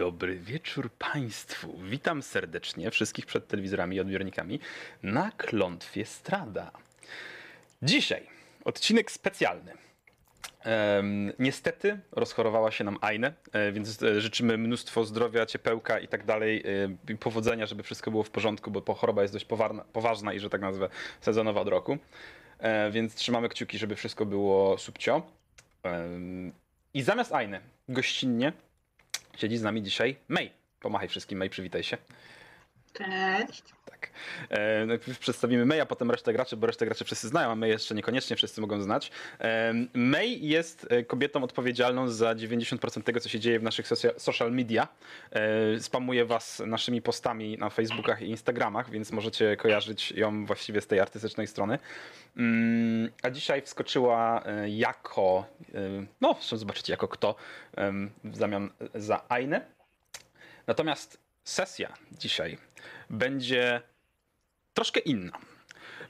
dobry wieczór Państwu. Witam serdecznie wszystkich przed telewizorami i odbiornikami na klątwie Strada. Dzisiaj odcinek specjalny. Em, niestety rozchorowała się nam Aine, e, więc e, życzymy mnóstwo zdrowia, ciepełka i tak dalej, e, i powodzenia, żeby wszystko było w porządku, bo choroba jest dość poważna i, że tak nazwę, sezonowa od roku. E, więc trzymamy kciuki, żeby wszystko było subcio. Em, I zamiast Aine, gościnnie, siedzi z nami dzisiaj May. Pomachaj wszystkim, May, przywitaj się. Cześć. Tak. E, najpierw przedstawimy May, a potem resztę graczy, bo resztę graczy wszyscy znają, a May jeszcze niekoniecznie wszyscy mogą znać. E, May jest e, kobietą odpowiedzialną za 90% tego, co się dzieje w naszych socia- social media. E, spamuje was naszymi postami na Facebookach i Instagramach, więc możecie kojarzyć ją właściwie z tej artystycznej strony. Mm, a dzisiaj wskoczyła e, jako, e, no zobaczycie jako kto, w zamian za Ainę. Natomiast sesja dzisiaj będzie troszkę inna.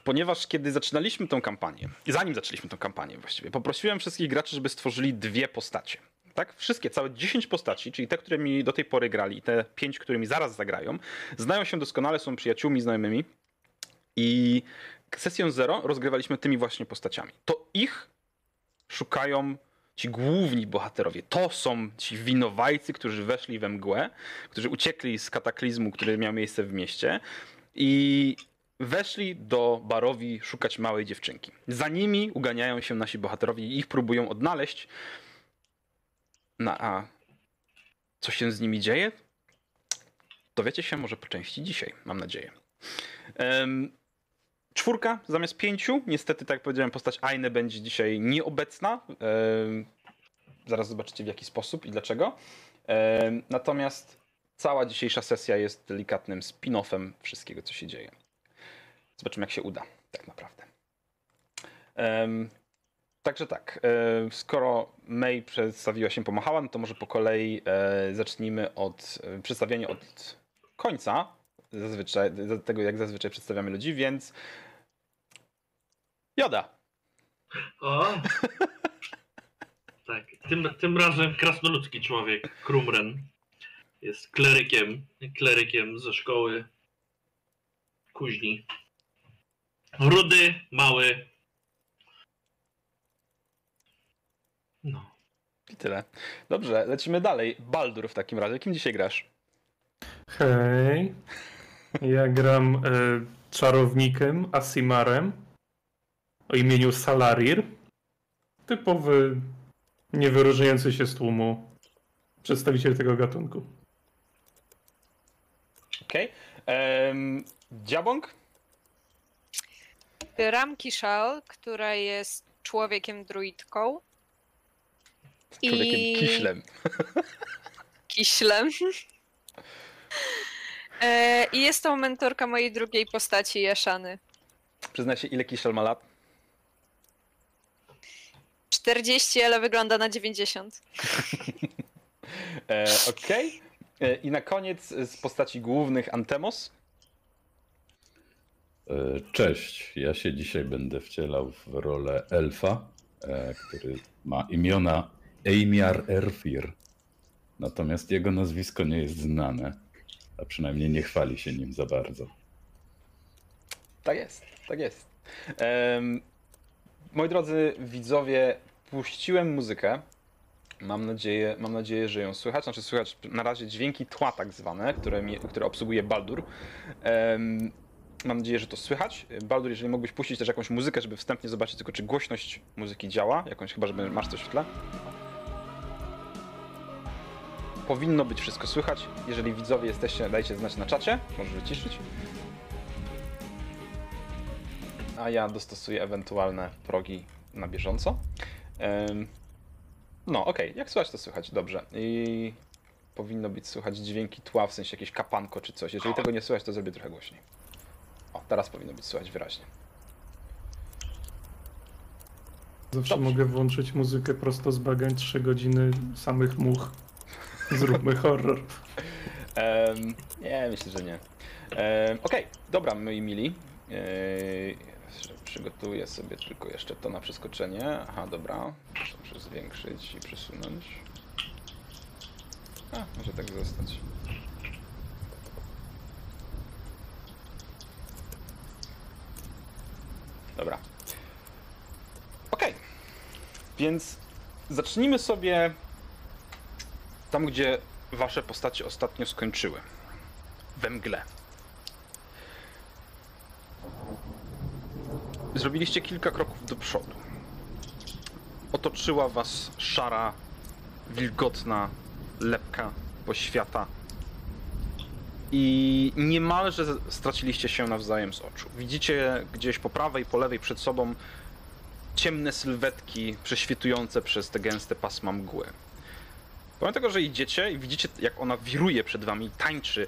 Ponieważ kiedy zaczynaliśmy tą kampanię, zanim zaczęliśmy tą kampanię właściwie, poprosiłem wszystkich graczy, żeby stworzyli dwie postacie. Tak? Wszystkie, całe 10 postaci, czyli te, które mi do tej pory grali i te 5, którymi zaraz zagrają, znają się doskonale, są przyjaciółmi, znajomymi i sesję zero rozgrywaliśmy tymi właśnie postaciami. To ich szukają ci główni bohaterowie. To są ci winowajcy, którzy weszli we mgłę, którzy uciekli z kataklizmu, który miał miejsce w mieście i weszli do barowi szukać małej dziewczynki. Za nimi uganiają się nasi bohaterowie i ich próbują odnaleźć. No a co się z nimi dzieje? Dowiecie się może po części dzisiaj, mam nadzieję. Em, Czwórka zamiast pięciu. Niestety, tak jak powiedziałem, postać Aine będzie dzisiaj nieobecna. Em, Zaraz zobaczycie w jaki sposób i dlaczego. Natomiast cała dzisiejsza sesja jest delikatnym spin-offem wszystkiego, co się dzieje. Zobaczymy, jak się uda, tak naprawdę. Także tak, e, skoro May przedstawiła się, pomachała, no to może po kolei e, zacznijmy od e, przedstawienia od końca, zazwyczaj, tego jak zazwyczaj przedstawiamy ludzi, więc Joda. O! Tym, tym razem krasnoludzki człowiek, Krumren, jest klerykiem, klerykiem ze szkoły kuźni. Rudy, mały. No. I tyle. Dobrze, lecimy dalej. Baldur w takim razie. Kim dzisiaj grasz? Hej. Ja gram e, czarownikiem Asimarem o imieniu Salarir. Typowy, niewyróżniający się z tłumu przedstawiciel tego gatunku. Okej. Okay. Dziabąk? Ram Kishal, która jest człowiekiem druidką. Człowiekiem I- kiślem. Kiślem. E, I jest to mentorka mojej drugiej postaci, Jaszany. Przyznaj się, ile kiśel ma lat? 40, ale wygląda na 90. E, Okej. E, I na koniec z postaci głównych Antemos. E, Cześć, ja się dzisiaj będę wcielał w rolę elfa, e, który ma imiona Eimiar Erfir. Natomiast jego nazwisko nie jest znane, a przynajmniej nie chwali się nim za bardzo. Tak jest, tak jest. Em, moi drodzy widzowie, puściłem muzykę. Mam nadzieję, mam nadzieję, że ją słychać. Znaczy słychać na razie dźwięki tła tak zwane, które, mi, które obsługuje Baldur. Em, mam nadzieję, że to słychać. Baldur, jeżeli mógłbyś puścić też jakąś muzykę, żeby wstępnie zobaczyć tylko, czy głośność muzyki działa. Jakąś, chyba, że masz coś w tle. Powinno być wszystko słychać. Jeżeli widzowie jesteście, dajcie znać na czacie. Możesz wyciszyć. a ja dostosuję ewentualne progi na bieżąco. No, okej, jak słychać, to słychać, dobrze. I powinno być słychać dźwięki tła, w sensie jakieś kapanko czy coś. Jeżeli tego nie słychać, to zrobię trochę głośniej. O, teraz powinno być słychać wyraźnie. Zawsze Dobrze. mogę włączyć muzykę prosto z bagań 3 godziny samych much. Zróbmy horror. Em, nie, myślę, że nie. Em, Okej, dobra, moi mili. Eee, przygotuję sobie tylko jeszcze to na przeskoczenie. Aha, dobra. Muszę zwiększyć i przesunąć. A, może tak zostać. Dobra. Okej. Więc zacznijmy sobie tam, gdzie wasze postacie ostatnio skończyły. We mgle. Zrobiliście kilka kroków do przodu. Otoczyła was szara, wilgotna lepka poświata. I niemalże straciliście się nawzajem z oczu. Widzicie gdzieś po prawej, po lewej przed sobą ciemne sylwetki prześwitujące przez te gęste pasma mgły. Pomimo tego, że idziecie i widzicie, jak ona wiruje przed wami, tańczy,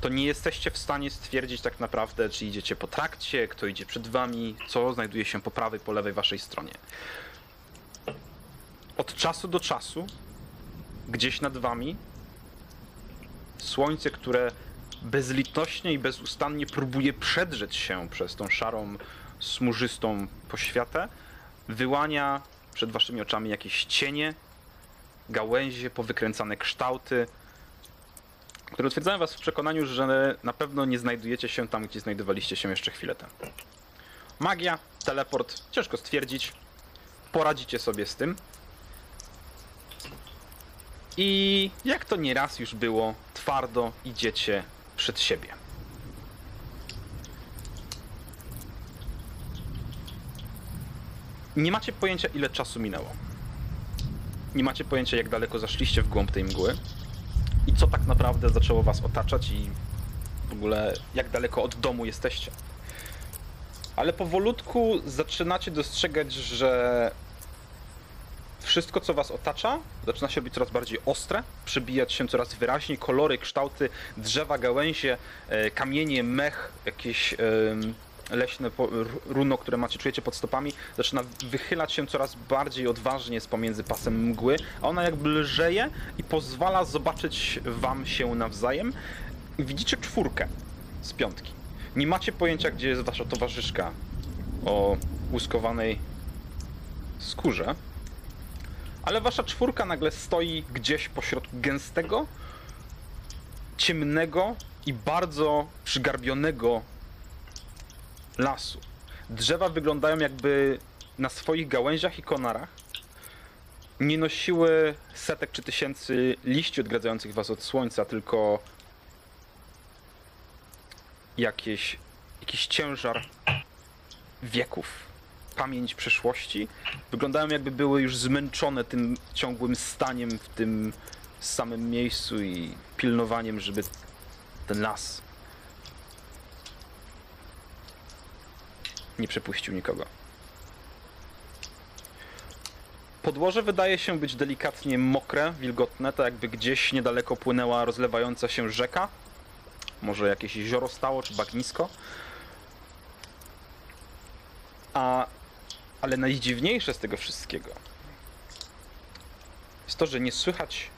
to nie jesteście w stanie stwierdzić tak naprawdę, czy idziecie po trakcie, kto idzie przed wami, co znajduje się po prawej, po lewej waszej stronie. Od czasu do czasu, gdzieś nad wami, słońce, które bezlitośnie i bezustannie próbuje przedrzeć się przez tą szarą, smużystą poświatę, wyłania przed waszymi oczami jakieś cienie, gałęzie, powykręcane kształty, które utwierdzają was w przekonaniu, że na pewno nie znajdujecie się tam, gdzie znajdowaliście się jeszcze chwilę temu. Magia, teleport, ciężko stwierdzić. Poradzicie sobie z tym. I jak to nieraz już było, twardo idziecie przed siebie. Nie macie pojęcia, ile czasu minęło. Nie macie pojęcia, jak daleko zaszliście w głąb tej mgły i co tak naprawdę zaczęło was otaczać i w ogóle jak daleko od domu jesteście. Ale powolutku zaczynacie dostrzegać, że wszystko, co was otacza, zaczyna się być coraz bardziej ostre, przebijać się coraz wyraźniej kolory, kształty, drzewa, gałęzie, e, kamienie, mech, jakieś leśne runo, które macie, czujecie pod stopami, zaczyna wychylać się coraz bardziej odważnie z pomiędzy pasem mgły, a ona jakby lżeje i pozwala zobaczyć wam się nawzajem. Widzicie czwórkę z piątki. Nie macie pojęcia, gdzie jest wasza towarzyszka o łuskowanej skórze, ale wasza czwórka nagle stoi gdzieś pośrodku gęstego, ciemnego i bardzo przygarbionego lasu. Drzewa wyglądają jakby na swoich gałęziach i konarach nie nosiły setek czy tysięcy liści odgradzających was od słońca, tylko jakieś, jakiś ciężar wieków, pamięć przeszłości. Wyglądają jakby były już zmęczone tym ciągłym staniem w tym samym miejscu i pilnowaniem, żeby ten las nie przepuścił nikogo. Podłoże wydaje się być delikatnie mokre, wilgotne, tak jakby gdzieś niedaleko płynęła rozlewająca się rzeka. Może jakieś jezioro stało, czy bagnisko. A, ale najdziwniejsze z tego wszystkiego jest to, że nie słychać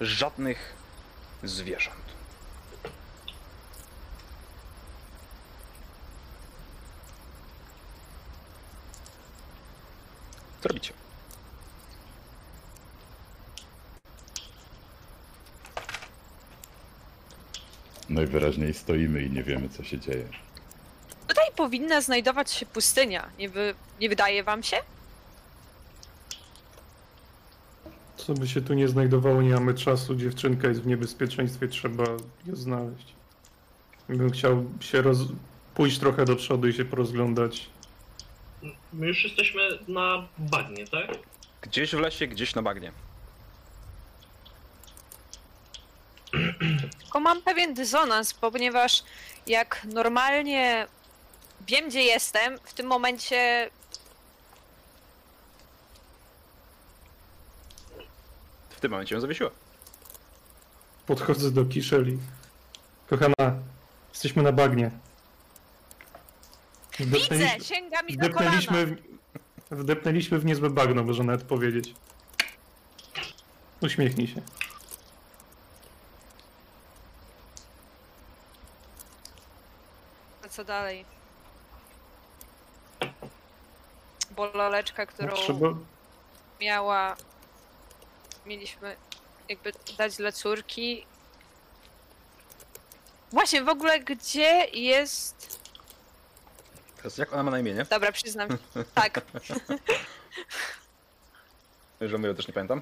żadnych zwierząt. Co robicie? Najwyraźniej stoimy i nie wiemy, co się dzieje. Tutaj powinna znajdować się pustynia. Nie, wy, nie wydaje wam się? Co by się tu nie znajdowało, nie mamy czasu. Dziewczynka jest w niebezpieczeństwie, trzeba ją znaleźć. Bym chciał się roz... pójść trochę do przodu i się porozglądać. My już jesteśmy na bagnie, tak? Gdzieś w lesie, gdzieś na bagnie. Tylko mam pewien dysonans, ponieważ jak normalnie wiem, gdzie jestem, w tym momencie W tym momencie ją zawiesiła. Podchodzę do Kiszeli. Kochana, jesteśmy na bagnie. Widzę, sięga mi do kolana. w, wdepnęliśmy w niezłe bagno, można nawet powiedzieć. Uśmiechnij się. To co dalej? Bo laleczka, którą Trzeba, miała... Mieliśmy jakby dać dla córki. Właśnie, w ogóle gdzie jest... Teraz jak ona ma na imię, nie? Dobra, przyznam. Tak, Że my też nie pamiętam.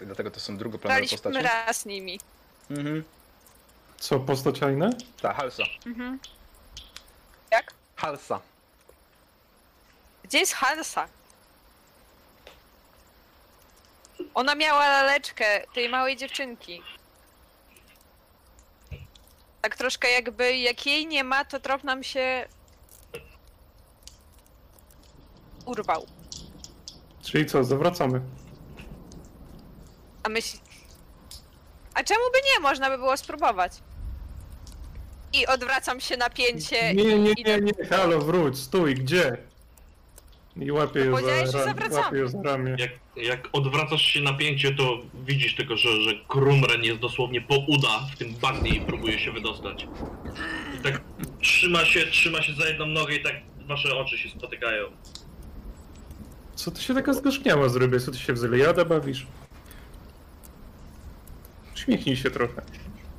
Dlatego to są drugoplanowe graliśmy postacie. raz nimi. Mhm. Co, postać Aina? Ta, Halsa. Mhm. Jak? Halsa. Gdzie jest Hansa? Ona miała laleczkę tej małej dziewczynki. Tak troszkę jakby, jak jej nie ma, to trop nam się urwał. Czyli co, zawracamy. A myśl... A czemu by nie? Można by było spróbować. I odwracam się napięcie Nie, nie, i nie, nie, halo, wróć, stój, gdzie? I łapię ją powiedziałeś, że za, ra- zawracamy. łapię ją za ramię. Jak, jak odwracasz się napięcie, to widzisz tylko, że, że Krumren jest dosłownie po uda w tym bagnie i próbuje się wydostać. I tak trzyma się, trzyma się za jedną nogę i tak wasze oczy się spotykają. Co ty się taka zgorzkniała zrobię? Co ty się w Zeliada bawisz? Uśmiechnij się trochę.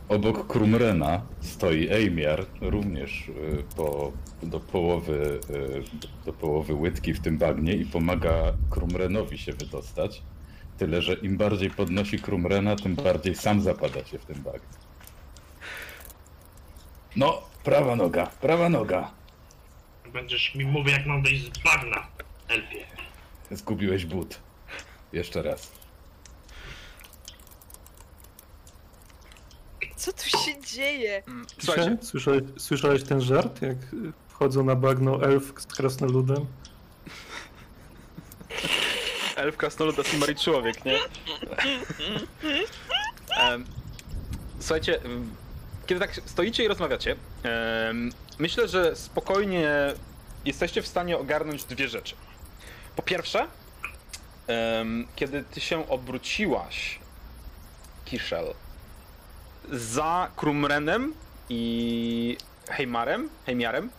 Obok Krumrena stoi Eimiar, również y, po, do, połowy, y, do połowy łydki w tym bagnie i pomaga Krumrenowi się wydostać. Tyle, że im bardziej podnosi Krumrena, tym bardziej sam zapada się w tym bagnie. No, prawa noga, prawa noga. Będziesz mi mówił, jak mam wyjść z bagna, Elfie. Zgubiłeś but. Jeszcze raz. Co tu się dzieje? Słuchajcie, Słyszałeś, słyszałeś ten żart, jak wchodzą na bagno elf z krasnoludem? elf, krasnolud, Asimari człowiek, nie? Em, Słuchajcie, em, kiedy tak stoicie i rozmawiacie, em, myślę, że spokojnie jesteście w stanie ogarnąć dwie rzeczy. Po pierwsze, kiedy ty się obróciłaś, Kiszel, za Krumrenem i Heimarem, Heimiarem,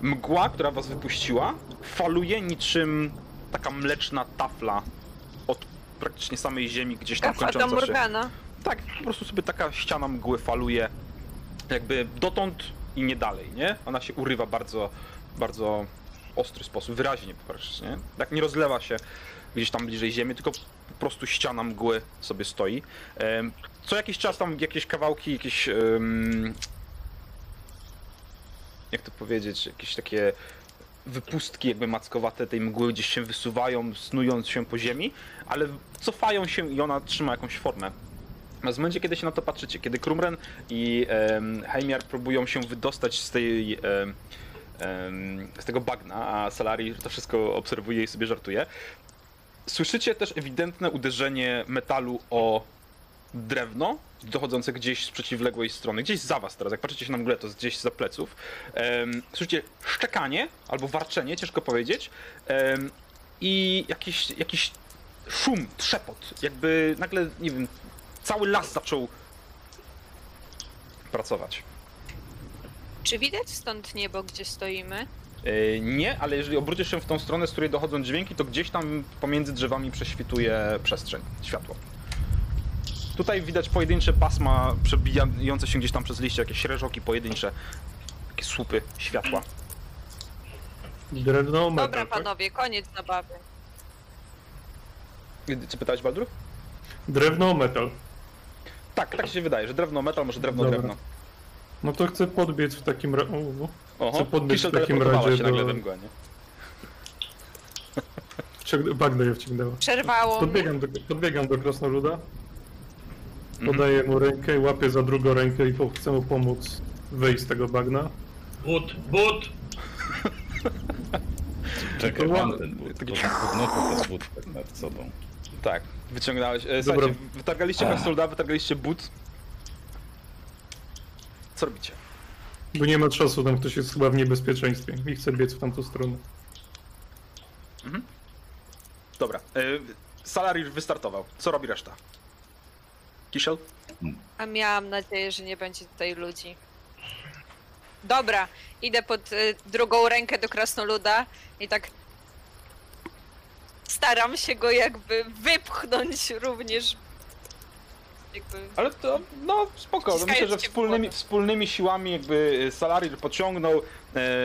mgła, która was wypuściła, faluje niczym taka mleczna tafla od praktycznie samej ziemi, gdzieś tam Fata kończąca się. Morgana. Tak, po prostu sobie taka ściana mgły faluje jakby dotąd i nie dalej, nie? Ona się urywa bardzo, bardzo ostry sposób, wyraźnie po prostu, nie? Tak nie rozlewa się gdzieś tam bliżej ziemi, tylko po prostu ściana mgły sobie stoi. Co jakiś czas tam jakieś kawałki, jakieś... jak to powiedzieć, jakieś takie wypustki jakby mackowate tej mgły gdzieś się wysuwają, snując się po ziemi, ale cofają się i ona trzyma jakąś formę. Natomiast w momencie, kiedy się na to patrzycie, kiedy Krumren i um, Heimiar próbują się wydostać z tej em, z tego bagna, a Salari to wszystko obserwuje i sobie żartuje, słyszycie też ewidentne uderzenie metalu o drewno, dochodzące gdzieś z przeciwległej strony, gdzieś za was teraz, jak patrzycie się na mgle, to gdzieś za pleców. Słyszycie szczekanie albo warczenie, ciężko powiedzieć, i jakiś, jakiś szum, trzepot, jakby nagle, nie wiem, cały las zaczął pracować. Czy widać stąd niebo, gdzie stoimy? E, Nie, ale jeżeli obrócisz się w tą stronę, z której dochodzą dźwięki, to gdzieś tam pomiędzy drzewami prześwituje przestrzeń, światło. Tutaj widać pojedyncze pasma przebijające się gdzieś tam przez liście, jakieś reżoki pojedyncze, takie słupy światła. Drewno, metal, Dobra, tak? panowie, koniec zabawy. Co pytałeś, Baldur? Drewno, metal. Tak, tak się wydaje, że drewno metal, może drewno Dobra. drewno. No to chcę podbiec w takim razie... Oho, Chcę podbiec Kiszel w takim teleportowała razie się nagle do- we mgłę, nie? Bagno je wciągnęła. Przerwało mnie. Podbiegam do, podbiegam do krasnoluda, Mhm. podaję mu rękę, łapię za drugą rękę i po- chcę mu pomóc wyjść z tego bagna. But, but! Czekaj, To mam ten but. Takie- To podnoszę ten but tak nad sobą. Tak, wyciągnąłeś. E, słuchajcie, wytargaliście krasnoluda, wytargaliście but. Co robicie? Bo nie ma czasu, tam ktoś jest chyba w niebezpieczeństwie i chce biec w tamtą stronę. Dobra, e, Salari już wystartował. Co robi reszta? Kiszel? A miałam nadzieję, że nie będzie tutaj ludzi. Dobra, idę pod y, drugą rękę do krasnoluda i tak staram się go jakby wypchnąć również jakby... Ale to, no spoko, myślę, że wspólnymi, wspólnymi siłami jakby y, Salarir pociągnął,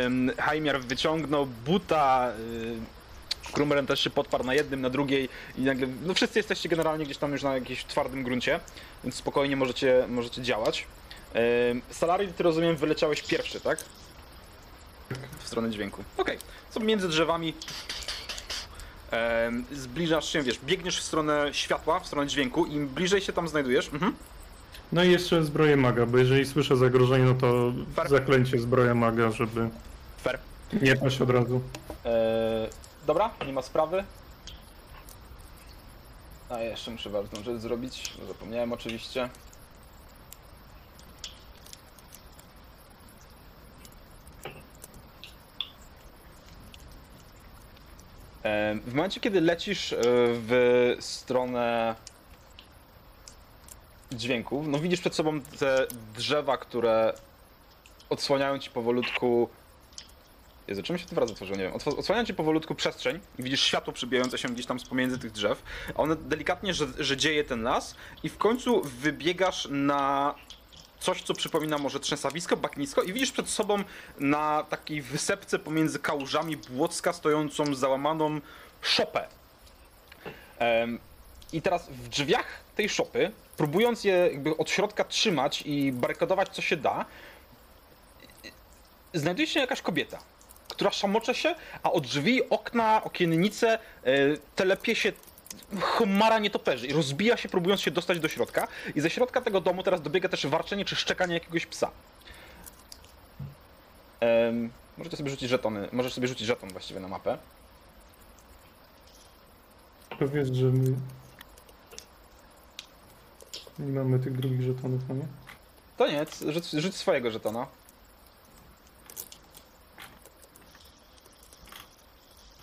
um, Haimiar wyciągnął, Buta, Krumeren też się podparł na jednym, na drugiej i nagle, no wszyscy jesteście generalnie gdzieś tam już na jakimś twardym gruncie, więc spokojnie możecie, możecie działać. Um, ty rozumiem, wyleciałeś pierwszy, tak? W stronę dźwięku. Okej, co między drzewami zbliżasz się, wiesz, biegniesz w stronę światła, w stronę dźwięku, im bliżej się tam znajdujesz, mhm. No i jeszcze zbroję maga, bo jeżeli słyszę zagrożenie, no to Fair. zaklęcie zbroja maga, żeby fair. nie paść od razu. Eee, dobra, nie ma sprawy. A jeszcze muszę ważną rzecz zrobić, zapomniałem oczywiście. W momencie, kiedy lecisz e, w stronę dźwięków, no widzisz przed sobą te drzewa, które odsłaniają ci powolutku Jezu, czemu się to wraca tworzyło? Nie wiem. Odsłaniają ci powolutku przestrzeń widzisz światło przebijające się gdzieś tam z pomiędzy tych drzew, a one delikatnie, że, że dzieje ten las i w końcu wybiegasz na coś, co przypomina może trzęsawisko, bagnisko i widzisz przed sobą na takiej wysepce pomiędzy kałużami Błocka stojącą załamaną szopę. I teraz w drzwiach tej szopy, próbując je jakby od środka trzymać i barykadować co się da, znajduje się jakaś kobieta, która szamocze się, a od drzwi, okna, okiennice e, telepie się chmara nietoperzy i rozbija się, próbując się dostać do środka. I ze środka tego domu teraz dobiega też warczenie czy szczekanie jakiegoś psa. Em, możecie sobie rzucić żetony, możesz sobie rzucić żeton właściwie na mapę. Powiedz, że my nie mamy tych drugich żetonów, no nie? To nie, rzuć, rzuć swojego żetona.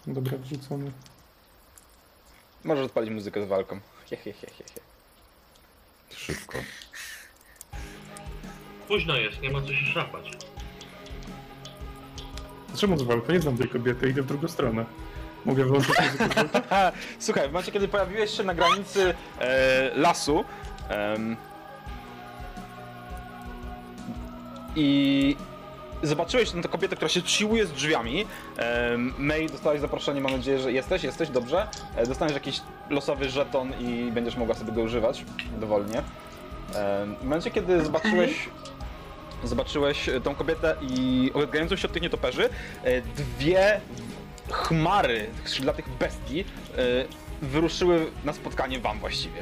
Dobra, wrzucony. Możesz odpalić muzykę z walką. He, he, he, he, he. Szybko. Późno jest, nie ma co się szapać. Czemu z walką? Nie znam tej kobiety, idę w drugą stronę. Mogę włączyć muzykę z walką? Słuchaj, w momencie kiedy pojawiłeś się na granicy e, lasu em, i zobaczyłeś tę kobietę, która się siłuje z drzwiami. May, dostałeś zaproszenie, mam nadzieję, że jesteś, jesteś, dobrze. E, dostaniesz jakiś losowy żeton i będziesz mogła sobie go używać dowolnie. W momencie kiedy zobaczyłeś zobaczyłeś tą kobietę i odgrającą się od tych nietoperzy, e, dwie chmary skrzydlatych bestii e, wyruszyły na spotkanie wam właściwie.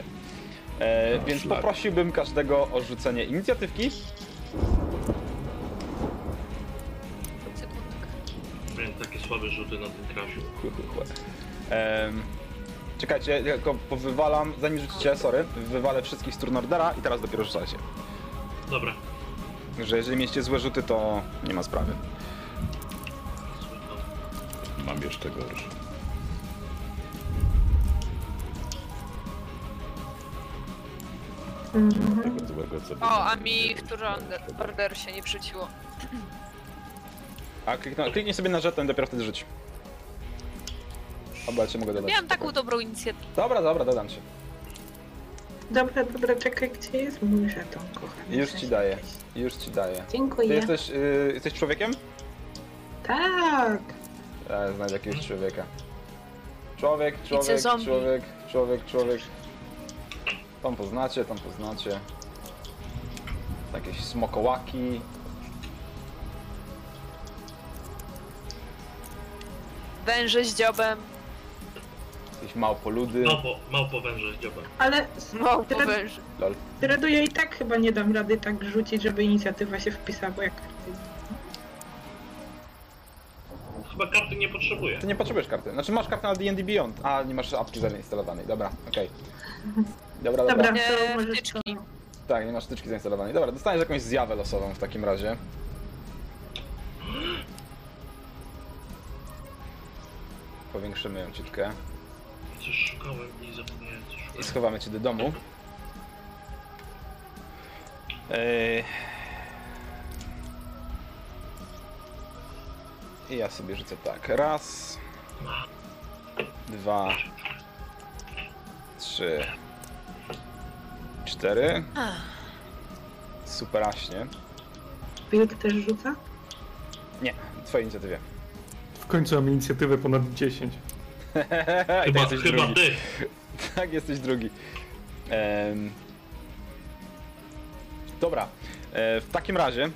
E, O, więc szlak. poprosiłbym każdego o rzucenie inicjatywki. Słabe rzuty na tym chły. Em, czekajcie, ja tylko powywalam, zanim rzucicie, sorry, wywalę wszystkich z turnordera i teraz dopiero rzucajcie. Dobra. Że jeżeli mieliście złe rzuty, to nie ma sprawy. Mam jeszcze gorszy. Tego złego, co O, a mi w turn order, order się nie wrzuciło. A kliknę, kliknij sobie na żeton i dopiero wtedy rzuć. Oba cię mogę dodać. Miałam taką dobrą inicjatywę. Dobra, dobra, dodam cię. Dobra, dobra, czekaj, gdzie jest mój żeton, kochany? Już ci daję. Już ci daję. Ty Dziękuję. jesteś, y, jesteś człowiekiem? Tak. Ja znajdę jakiegoś człowieka. Człowiek, człowiek, zombie. człowiek, człowiek, człowiek. Tam poznacie, tam poznacie. Jakieś smokołaki. Węże z dziobem. Jakieś małpoludy. Małpo, małpo węże z dziobem. Ale Małpo Teraz- węży. Lol. Dredu ja i tak chyba nie dam rady tak rzucić, żeby inicjatywa się wpisała, bo jak... Chyba karty nie potrzebuję. Ty nie potrzebujesz karty. Znaczy masz kartę na D&D Beyond. A, nie masz apki zainstalowanej. Dobra, okej. Dobra, dobra. Dobra, Nie, to możesz to... wtyczki. Tak, nie masz styczki zainstalowanej. Dobra, dostaniesz jakąś zjawę losową w takim razie. Powiększymy ją ciutkę. Coś szukałem i zapomniałem coś I szukałem. schowamy cię do domu. I ja sobie rzucę tak. Raz. Dwa. Trzy. 4. Superaśnie. Wilk też rzuca? Nie, twojej inicjatywie. W końcu mam inicjatywę ponad 10. I to Chyba, jesteś chyba drugi. ty. Tak, jesteś drugi. Em, Dobra. E, w takim razie.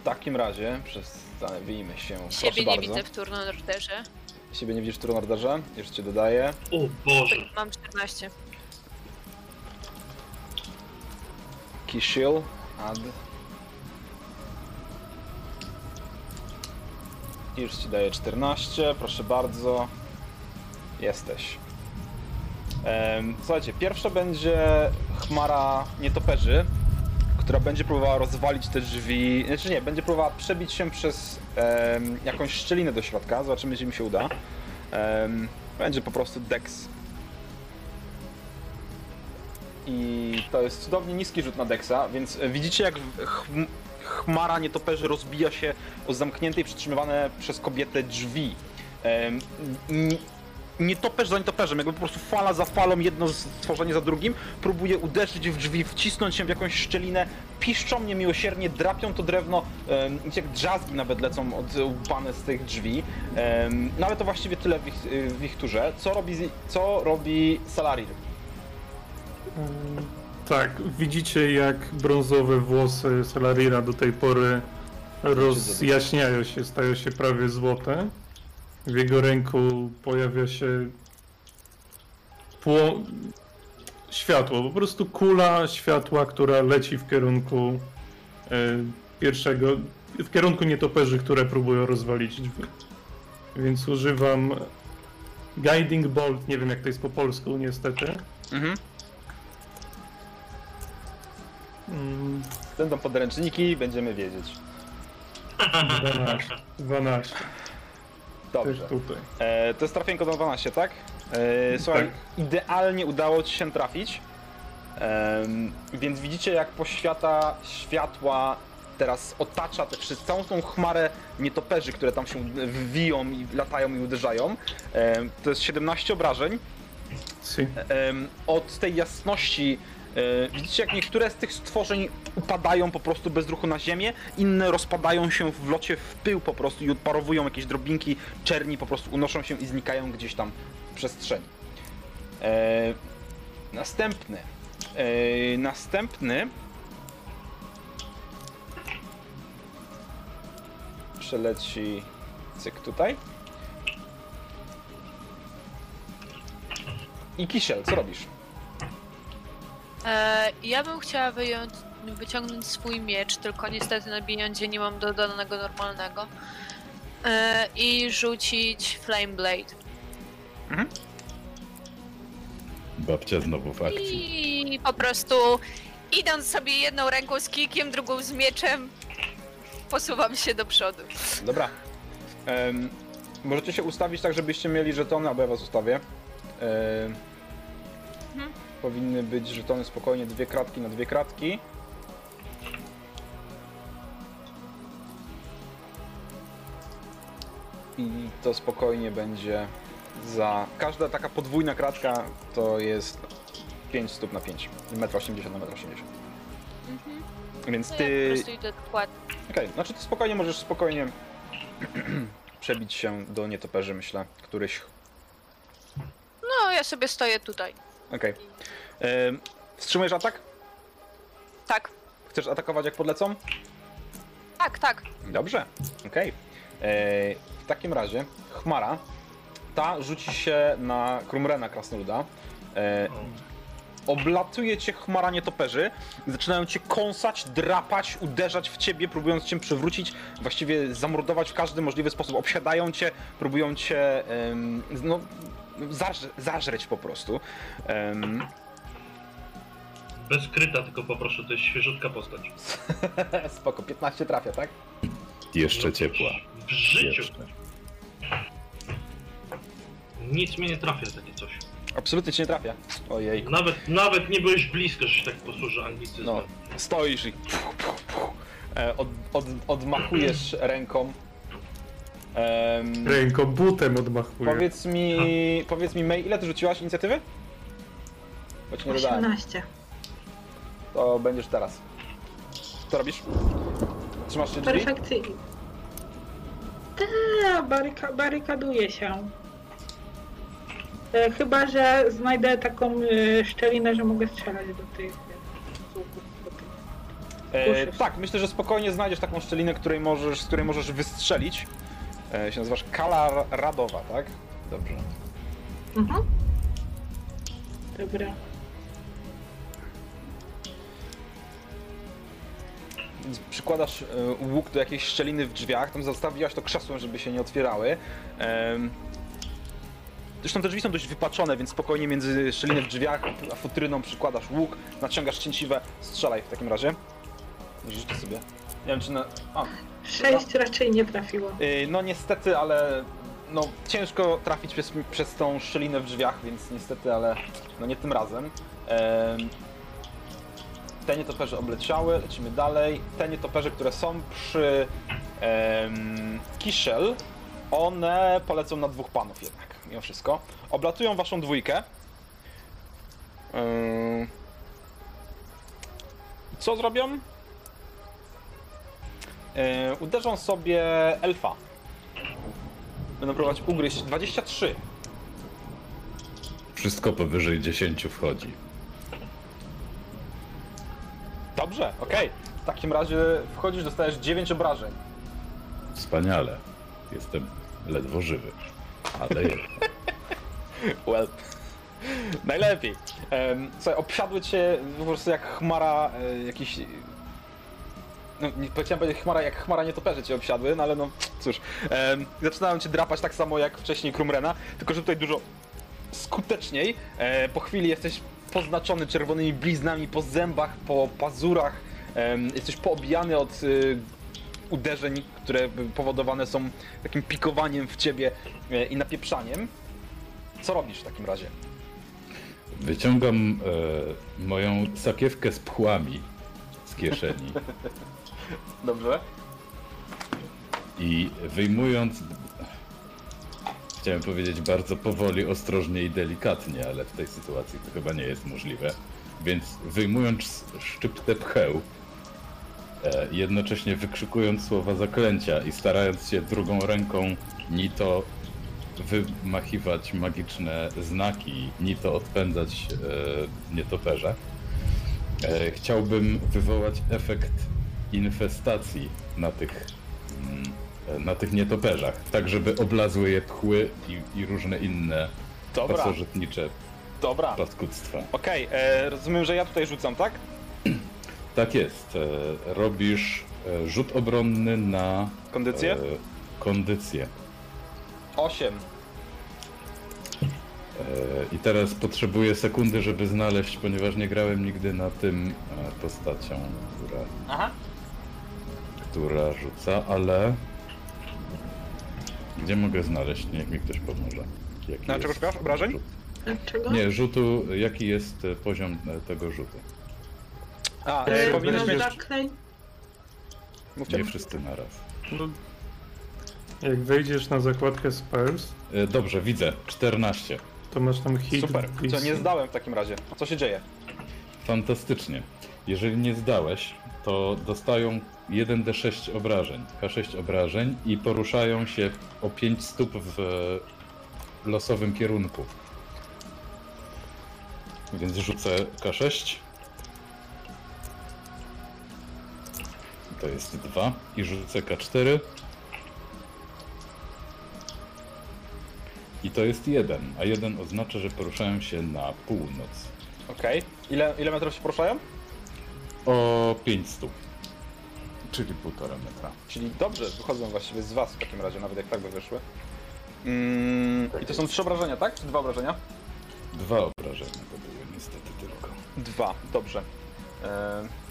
W takim razie przedstawimy się. Proszę Siebie nie bardzo. widzę w turno orderze. Siebie nie widzisz w turnorderze? Już cię dodaję. O Boże. Mam 14. Kishil. Add. Już ci daję 14, proszę bardzo. Jesteś. Słuchajcie, pierwsza będzie chmara nietoperzy, która będzie próbowała rozwalić te drzwi. Znaczy nie, będzie próbowała przebić się przez em, jakąś szczelinę do środka. Zobaczymy, czy mi się uda. Em, będzie po prostu Dex i to jest cudownie niski rzut na Dexa, więc widzicie jak chmara nietoperzy rozbija się o zamknięte i przytrzymywane przez kobietę drzwi. Nietoperz za nietoperzem, jakby po prostu fala za falą, jedno stworzenie za drugim, próbuje uderzyć w drzwi, wcisnąć się w jakąś szczelinę, piszczą niemiłosiernie, drapią to drewno, jak drzazgi nawet lecą odłupane z tych drzwi. Em, No ale to właściwie tyle w ich, w ich turze. Co robi, co robi Salarir? Mm, Tak, widzicie jak brązowe włosy Salarira do tej pory rozjaśniają się, stają się prawie złote. W jego ręku pojawia się pło... światło, po prostu kula światła, która leci w kierunku e, pierwszego, w kierunku nietoperzy, które próbują rozwalić drzwi. Więc używam Guiding Bolt, nie wiem jak to jest po polsku niestety. Mhm. Mm, Będą podręczniki, będziemy wiedzieć. 12. 12. Też Dobrze. tutaj. E, to jest trafienko do 12, tak? E, słuchaj, idealnie udało ci się trafić. Em, więc widzicie, jak poświata światła teraz otacza te wszystkie, całą tą chmarę nietoperzy, które tam się wiją i latają i uderzają. Em, to jest 17 obrażeń. Si. Em, od tej jasności e, widzicie jak niektóre z tych stworzeń upadają po prostu bez ruchu na ziemię, inne rozpadają się w locie w pył po prostu i odparowują jakieś drobinki czerni, po prostu unoszą się i znikają gdzieś tam w przestrzeni. E, następny. E, następny. Przeleci cyk tutaj. I Kisiel, co robisz? E, ja bym chciała wyjąć, wyciągnąć swój miecz, tylko niestety na beyondzie nie mam dodanego normalnego. E, I rzucić Flame Blade. Babcia znowu w akcji. I po prostu idąc sobie jedną ręką z kikiem, drugą z mieczem, posuwam się do przodu. Dobra. Em, możecie się ustawić tak, żebyście mieli żetony, albo ja was ustawię. Em, Mhm. Powinny być żetony spokojnie dwie kratki na dwie kratki. I to spokojnie będzie za... Każda taka podwójna kratka to jest 5 stóp na 5. 1,80 m na 1,80 m. Więc No ja po ty... prostu idę dokładnie. Okej, znaczy ty spokojnie możesz spokojnie przebić się do nietoperzy, myślę, któryś. No, ja sobie stoję tutaj. Okej. Em, Wstrzymujesz atak? Tak, Chcesz atakować jak podlecą? tak, tak. Dobrze, okej. E, W takim razie chmara ta rzuci się na Krumrena Krasnoluda. Oblatuje cię chmara nietoperzy, zaczynają cię kąsać, drapać, uderzać w ciebie, próbując cię przywrócić, właściwie zamordować w każdy możliwy sposób. Obsiadają cię, próbują cię em, no, zaż, zażreć po prostu. Em, Bez kryta, tylko poproszę, to jest świeżutka postać. spoko, 15 trafia, tak? Jeszcze No, ciepła. W życiu. Jeszcze. Nic mnie nie trafia takie coś. Absolutnie cię nie trafia. Ojej. Nawet, nawet nie byłeś blisko, że się tak posłuży anglicyzmem. No, stoisz i e, od, od, odmachujesz ręką. Em, Ręką butem odmachuję. powiedz mi, powiedz mi May, ile ty rzuciłaś inicjatywy? Bo ci nie dodałem. 18. To będziesz teraz. Co robisz? Trzymasz się drzwi? Perfekcyjnie. Ta, baryka, barykaduje się. E, chyba, że znajdę taką e, szczelinę, że mogę strzelać do tych e. E, tak, myślę, że spokojnie znajdziesz taką szczelinę, której możesz, z której możesz wystrzelić. E, się nazywasz Kala Radowa, tak? Dobrze. Mhm. Dobra. Więc przykładasz e, łuk do jakiejś szczeliny w drzwiach, tam zostawiłaś to krzesłem, żeby się nie otwierały. Em, Zresztą te drzwi są dość wypaczone, więc spokojnie między szczelinę w drzwiach a futryną przykładasz łuk, naciągasz cięciwe, strzelaj w takim razie. Życzę sobie. Nie wiem czy na... A, 6 raczej nie trafiło. Yy, No niestety, ale no ciężko trafić przez, przez tą szczelinę w drzwiach, więc niestety, ale no nie tym razem. Em, Te nietoperze obleciały, lecimy dalej. Te nietoperze, które są przy em, Kiszel, one polecą na dwóch panów jednak, mimo wszystko. Oblatują waszą dwójkę. Ym, Co zrobią? E, uderzą sobie elfa. Będą próbować ugryźć 23. Wszystko powyżej 10 wchodzi. Dobrze, okej. W takim razie wchodzisz, dostajesz 9 obrażeń. Wspaniale. Jestem ledwo żywy. Ale. Well. Najlepiej. Um, słuchaj, obsiadły cię po prostu jak chmara e, jakiś... No, nie powiedziałem powiedzieć chmara, jak chmara nietoperze cię obsiadły, no ale no cóż. Um, zaczynają cię drapać tak samo jak wcześniej Krumrena, tylko że tutaj dużo skuteczniej. E, po chwili jesteś poznaczony czerwonymi bliznami po zębach, po pazurach. Jesteś poobijany od y, uderzeń, które powodowane są takim pikowaniem w ciebie e, i napieprzaniem. Co robisz w takim razie? Wyciągam e, moją sakiewkę z pchłami z kieszeni Dobrze. i wyjmując. Chciałem powiedzieć bardzo powoli, ostrożnie i delikatnie, ale w tej sytuacji to chyba nie jest możliwe. Więc wyjmując szczyptę pcheł, jednocześnie wykrzykując słowa zaklęcia i starając się drugą ręką ni to wymachiwać magiczne znaki, ni to odpędzać e, nietoperze, e, chciałbym wywołać efekt infestacji na tych, mm, e, na tych nietoperzach, tak żeby oblazły je pchły i, i różne inne Dobra, pasożytnicze dobra. paskudztwa. Okej, e, rozumiem, że ja tutaj rzucam, tak? Tak jest. E, robisz e, rzut obronny na Kondycję? e, kondycję. 8. E, I teraz potrzebuję sekundy, żeby znaleźć, ponieważ nie grałem nigdy na tym postacią, która, Aha. która rzuca, ale gdzie mogę znaleźć? Niech mi ktoś pomoże. Jaki Na czego jest szukasz? Obrażeń? rzut? Dlaczego? Nie, rzutu, jaki jest poziom tego rzutu? A, E, powinieneś no, mieć... zaklej. Mówcie. Nie wszyscy naraz. No, jak wejdziesz na zakładkę Spells, E, Dobrze, widzę. 14. to masz tam hit. Super. Co, nie zdałem w takim razie. Co się dzieje? Fantastycznie. Jeżeli nie zdałeś, to dostają 1d6 obrażeń, k6 obrażeń i poruszają się o 5 stóp w e, losowym kierunku. Więc rzucę k6. To jest 2 i rzucę k4. I to jest 1, a 1 oznacza, że poruszają się na północ. Okej. Ile, ile metrów się poruszają? O 5 stóp. Czyli półtora metra. Czyli dobrze, wychodzą właściwie z was w takim razie, nawet jak tak by wyszły. Mm, I to są trzy obrażenia, tak? Czy dwa obrażenia? Dwa obrażenia to były niestety tylko. Dwa, dobrze. E...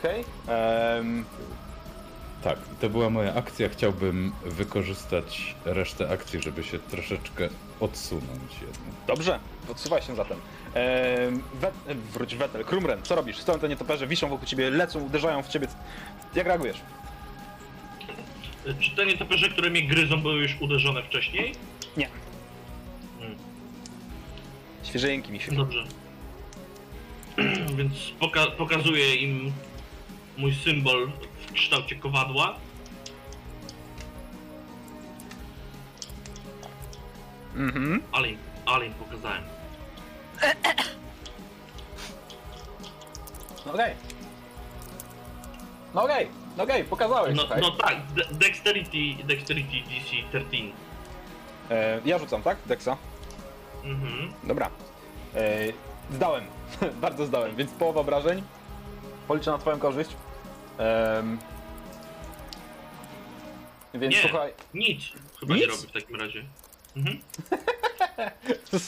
Okej. Em, Tak, i to była moja akcja. Chciałbym wykorzystać resztę akcji, żeby się troszeczkę odsunąć jednak. Dobrze, podsuwaj się zatem. Em, wet, e, wróć Wetel, Krumren, co robisz? Stoją te nietoperze, wiszą wokół ciebie, lecą, uderzają w ciebie. Jak reagujesz? Czy te nietoperze, które mnie gryzą, były już uderzone wcześniej? Nie. Hmm. Świeżynki mi się. Dobrze. Więc poka- pokazuję im mój symbol w kształcie kowadła. Mhm. Ale im, ale im pokazałem. No okej. No okej, no okej, pokazałeś, No, słuchaj. no tak, de- dexterity, dexterity DC 13. E, ja rzucam, tak? Dexa? Mhm. Dobra. E, zdałem. Bardzo zdałem, więc połowa obrażeń. Policzę na twoją korzyść. Em, więc Nie. słuchaj. Nic. Chyba Nic? nie robię w takim razie. Mhm.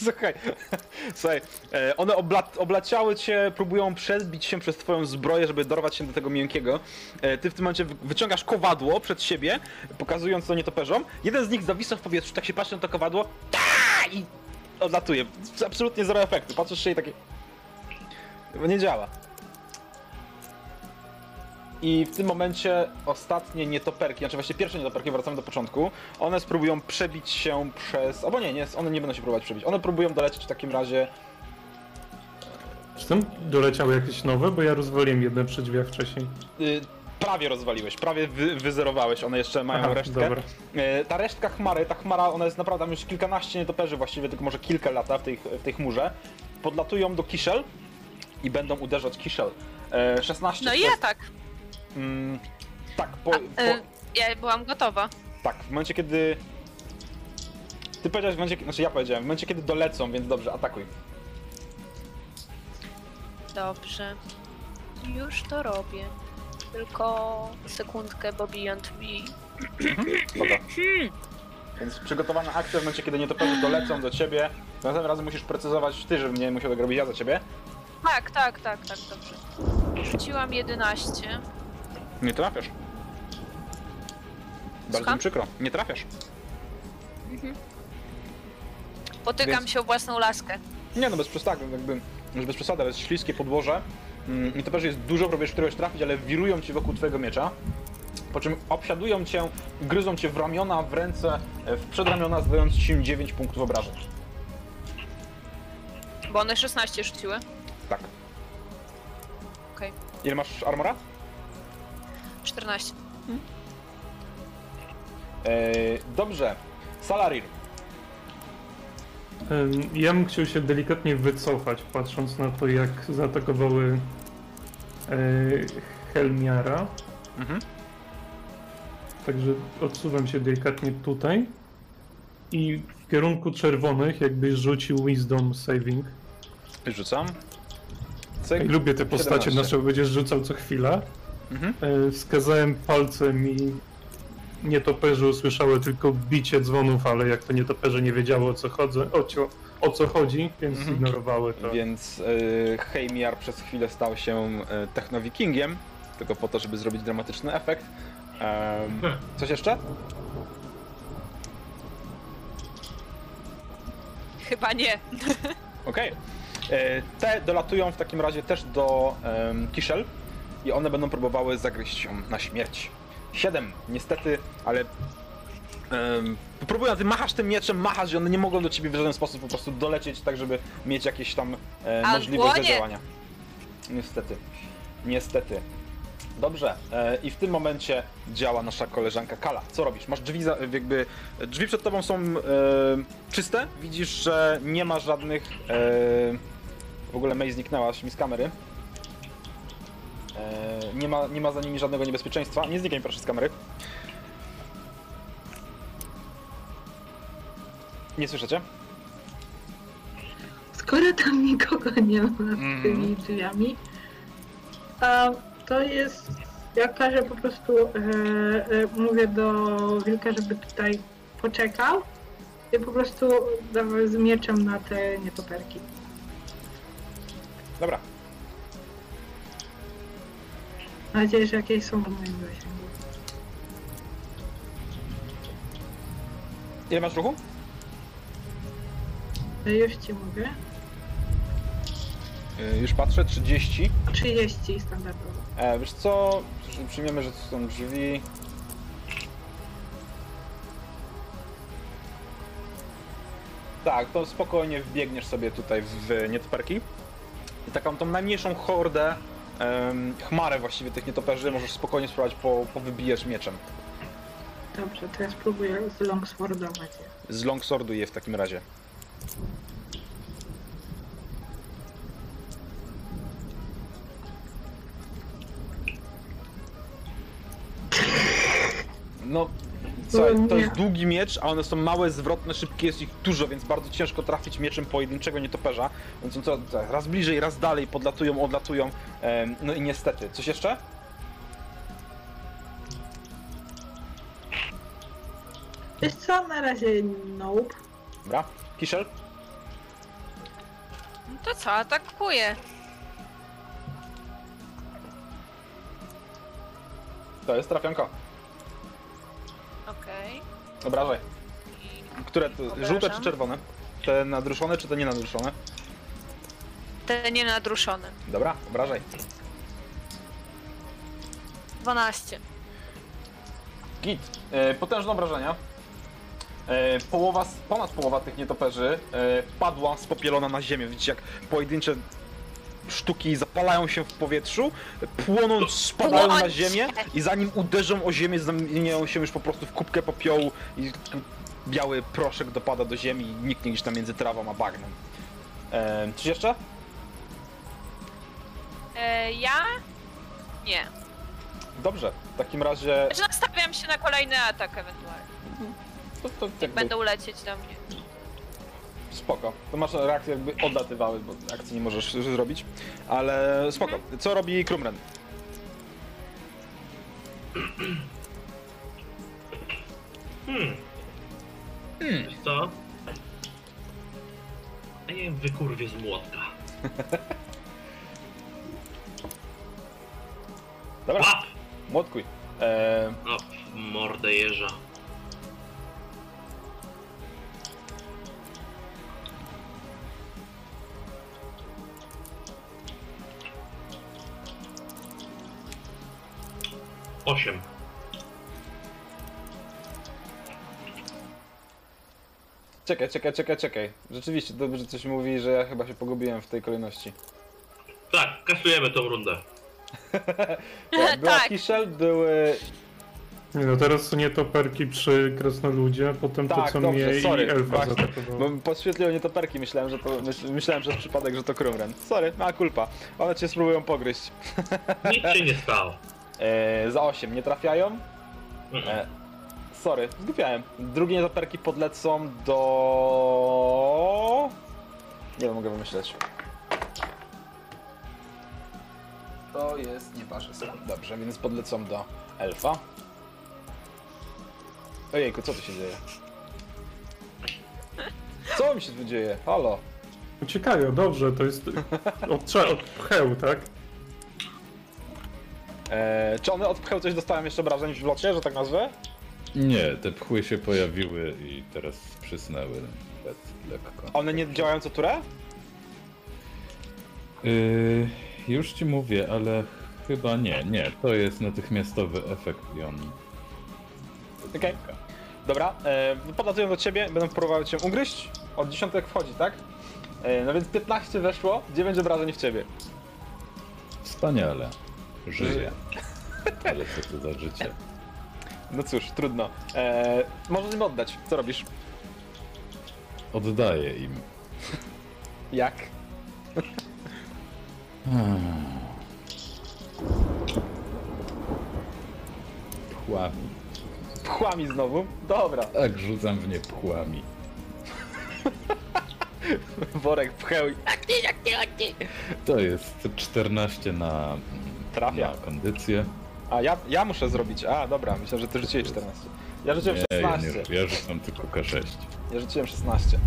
Słuchaj, słuchaj, e, one obla oblaciały cię, próbują przebić się przez twoją zbroję, żeby dorwać się do tego miękkiego. E, ty w tym momencie wy- wyciągasz kowadło przed siebie, pokazując to nietoperzom. Jeden z nich zawisa w powietrzu, tak się patrzy na to kowadło ta! i odlatuje. Absolutnie zero efektu. Patrzysz się i takie... Bo nie działa. I w tym momencie ostatnie nietoperki, znaczy właśnie pierwsze nietoperki, wracamy do początku, one spróbują przebić się przez... Albo nie, nie, one nie będą się próbować przebić. One próbują dolecieć w takim razie... Czy tam doleciały jakieś nowe? Bo ja rozwaliłem jedne przy drzwiach wcześniej. Y, prawie rozwaliłeś, prawie wy, wyzerowałeś, one jeszcze mają Aha, resztkę. dobra. Y, ta resztka chmary, ta chmara, ona jest naprawdę tam już kilkanaście nietoperzy właściwie, tylko może kilka lata w tej, w tej chmurze. Podlatują do Kiszel i będą uderzać Kiszel. E, 16 No i to ja jest- tak. Mm, tak, po, A, po, y, ja byłam gotowa. tak, w momencie kiedy... Ty powiedziałeś w momencie, znaczy ja powiedziałem, w momencie kiedy dolecą, więc dobrze, atakuj. Dobrze. Już to robię. Tylko sekundkę, bo Beyond Me. Spoko. Więc przygotowana akcja w momencie, kiedy nietoperze dolecą do ciebie. Następnym razem musisz precyzować ty, żebym nie musiał tego robić ja za ciebie. Tak, tak, tak, tak, dobrze. Rzuciłam 11. Nie trafiasz. Bardzo Słucham? mi przykro. Nie trafiasz. Potykam Więc- się o własną laskę. Nie no, bez przesady, jakby, już bez przesady, ale jest śliskie podłoże. Mm, Nietoperzy jest dużo, próbujesz któregoś trafić, ale wirują ci wokół twojego miecza. Po czym obsiadują cię, gryzą cię w ramiona, w ręce, e, w przedramiona, zdając ci 9 punktów obrażeń. Bo one 16 rzuciły. Tak. Okej. Ile masz armora? 14. Eee, dobrze. Salarir. Ym, Ja bym chciał się delikatnie wycofać, patrząc na to, jak zaatakowały e, Helmiara. Mhm. Także odsuwam się delikatnie tutaj. I w kierunku czerwonych jakbyś rzucił Wisdom Saving. Rzucam. I Cyk. lubię te postacie, 17. na co będziesz rzucał co chwilę. Mhm. E, Wskazałem palcem i nietoperze usłyszały tylko bicie dzwonów, ale jak to nietoperze nie wiedziały o co, chodzę, o, cio, o co chodzi, więc Mhm. zignorowały to. Więc y, Heimiar przez chwilę stał się y, technowikingiem, tylko po to, żeby zrobić dramatyczny efekt. Em, coś jeszcze? Chyba nie. Okej. E, Te dolatują w takim razie też do um, Kiszel i one będą próbowały zagryźć ją na śmierć. Siedem, niestety, ale um, próbują, ty machasz tym mieczem, machasz i one nie mogą do ciebie w żaden sposób po prostu dolecieć tak, żeby mieć jakieś tam e, A możliwość dłonie? zadziałania. Niestety. Niestety. Dobrze, e, i w tym momencie działa nasza koleżanka Kala. Co robisz? Masz drzwi, za, jakby drzwi przed tobą są e, czyste. Widzisz, że nie ma żadnych. E, w ogóle May zniknęłaś mi z kamery. E, nie, ma, nie ma za nimi żadnego niebezpieczeństwa. Nie znikaj proszę z kamery. Nie słyszycie? Skoro tam nikogo nie ma Mhm. z tymi drzwiami, a to jest. Ja każę po prostu, e, e, mówię do wilka, żeby tutaj poczekał i po prostu dawał z mieczem na te nietoperki. Dobra. Mam nadzieję, że jakieś są w moim zasięgu. Ile masz ruchu? E, Już ci mówię. E, już patrzę, 30. 30 standardowo. E, wiesz co? Przyjmiemy, że to są drzwi. Tak, to spokojnie wbiegniesz sobie tutaj w nietoperki. I taką tą najmniejszą hordę, em, chmarę właściwie tych nietoperzy możesz spokojnie spróbować po, powybijesz mieczem. Dobrze, to ja spróbuję z longswordować je. Z longswordu je w takim razie. No, słuchaj, to jest długi miecz, a one są małe, zwrotne, szybkie, jest ich dużo, więc bardzo ciężko trafić mieczem pojedynczego nietoperza. Więc on co, co, raz bliżej, raz dalej, podlatują, odlatują. em, no i niestety. Coś jeszcze? Wiesz co, na razie nope. Dobra. Kiszel? No to co, atakuję. To jest trafionko. Okej. Obrażaj. Które to? Obrażam. Żółte czy czerwone? Te nadruszone czy te nienadruszone? Te nienadruszone. Dobra, obrażaj. 12. Git. E, potężne obrażenia. E, połowa, z- ponad połowa tych nietoperzy e, padła spopielona na ziemię. Widzicie jak pojedyncze sztuki zapalają się w powietrzu, płonąc spadają na ziemię i zanim uderzą o ziemię zamieniają się już po prostu w kubkę popiołu i biały proszek dopada do ziemi i niknie gdzieś tam między trawą a bagnem. E, coś jeszcze? E, ja? Nie. Dobrze, w takim razie... Znaczy nastawiam się na kolejny atak ewentualnie. To, to, jakby- Będą lecieć do mnie. Spoko. To masz reakcje jakby odlatywały, bo akcji nie możesz zrobić. Ale spoko. Co robi Krumren? Hmm. Wiesz co? Ja nie wiem, wykurwie z młotka. Dobra, Łap! młotkuj. Eee, O, w mordę jeża. Osiem. czekaj, czekaj, czekaj, czekaj. Rzeczywiście dobrze coś mówi, że ja chyba się pogubiłem w tej kolejności. Tak, kasujemy tą rundę. Tak, była Tak. Kiszel, były... Nie no, teraz są nietoperki przy krasnoludzie, a potem Tak, to co dobrze, mnie sorry, i elfa właśnie. zaatakowało. Bo podświetliły nietoperki, myślałem, że to... Myśl, myślałem przez przypadek, że to Krumren. Sorry, mała kulpa. One cię spróbują pogryźć. Nic się nie stało. Eee, za 8 nie trafiają. E, sorry, zgubiałem. Drugie nietoperki podlecą do... Nie wiem, mogę wymyśleć. To jest nieważne. Dobrze, więc podlecą do elfa. Ojejku, co tu się dzieje? Co mi się tu dzieje? Halo? Uciekają, dobrze, to jest od, od pcheł, tak? Eee, czy one odpchały coś dostałem jeszcze obrażeń w locie, że tak nazwę? Nie, te pchły się pojawiły i teraz przysnęły lec, lekko. One nie działają co turę? Yy, już ci mówię, ale chyba nie, nie. To jest natychmiastowy efekt i on... Okej. Dobra, e, podlatują do ciebie, będą próbowały cię ugryźć. Od dziesiątek wchodzi, tak? E, no więc 15 weszło, 9 obrażeń w ciebie. Wspaniale. Żyje. Ale co to za życie? No cóż, trudno. E, możesz im oddać. Co robisz? Oddaję im. Jak? Pchłami. Pchłami znowu? Dobra. Tak, rzucam w nie pchłami. Worek pcheł i... To jest 14 na, Trafia. na kondycję. A, ja, ja muszę zrobić. A, dobra, myślę, że ty rzuciłeś 14. Ja rzuciłem Nie, ja, 16. nie, ja rzucam tylko K6. Ja rzuciłem 16.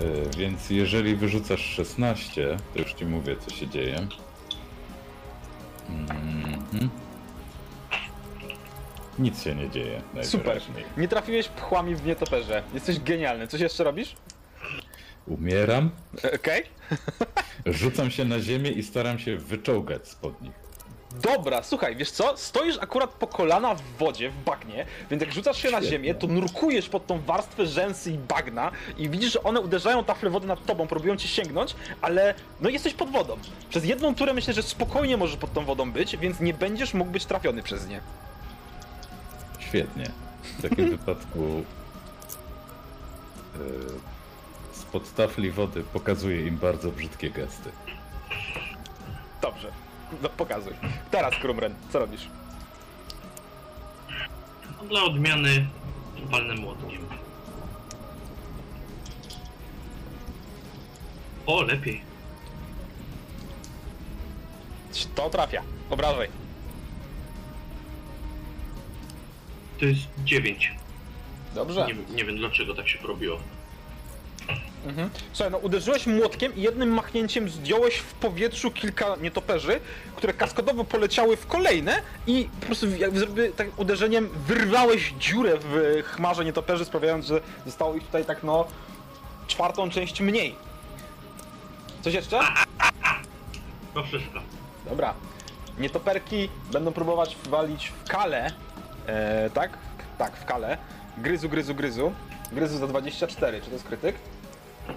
Yy, więc jeżeli wyrzucasz 16, to już ci mówię, co się dzieje. Mhm. Nic się nie dzieje. Super. najwyraźniej. Nie trafiłeś pchłami w nietoperze. Jesteś genialny. Coś jeszcze robisz? Umieram, E, Okej. rzucam się na ziemię i staram się wyczołgać spod nich. Dobra, słuchaj, wiesz co? Stoisz akurat po kolana w wodzie, w bagnie, więc jak rzucasz się na Świetnie. ziemię, to nurkujesz pod tą warstwę rzęsy i bagna i widzisz, że one uderzają tafle wody nad tobą, próbują cię sięgnąć, ale no jesteś pod wodą. Przez jedną turę myślę, że spokojnie możesz pod tą wodą być, więc nie będziesz mógł być trafiony przez nie. Świetnie. W takim wypadku e, spod tafli wody pokazuje im bardzo brzydkie gesty. Dobrze, no, pokazuj. Teraz, Krumren, co robisz? Dla odmiany walnę młotkiem. O, lepiej. To trafia. Obrażaj. To jest 9. Dobrze. Nie, nie wiem dlaczego tak się porobiło. Mhm. Słuchaj, no uderzyłeś młotkiem i jednym machnięciem zdjąłeś w powietrzu kilka nietoperzy, które kaskadowo poleciały w kolejne i po prostu jakby tak uderzeniem wyrwałeś dziurę w chmarze nietoperzy, sprawiając, że zostało ich tutaj tak no czwartą część mniej. Coś jeszcze? To wszystko. Dobra. Nietoperki będą próbować walić w kale, e, tak? Tak, w kale. Gryzu, gryzu, gryzu. Gryzu za 24. Czy to jest krytyk?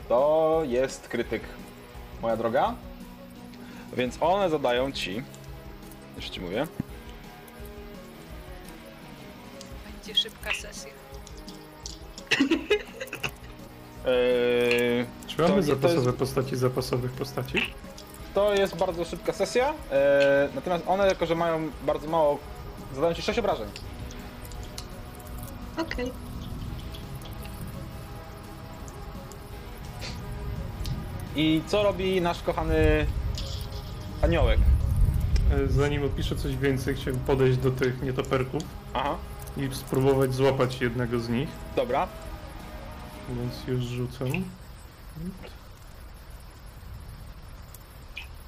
To jest krytyk, moja droga. Więc one zadają ci. Już ci mówię. Będzie szybka sesja. Eee, Czy mamy to zapasowe jest- postaci zapasowych postaci? to jest bardzo szybka sesja. Eee, natomiast one, jako że mają bardzo mało. Zadają ci 6 obrażeń. Okej. I co robi nasz kochany aniołek? E, Zanim opiszę coś więcej, chciałem podejść do tych nietoperków Aha, i spróbować złapać jednego z nich, dobra. więc już rzucam.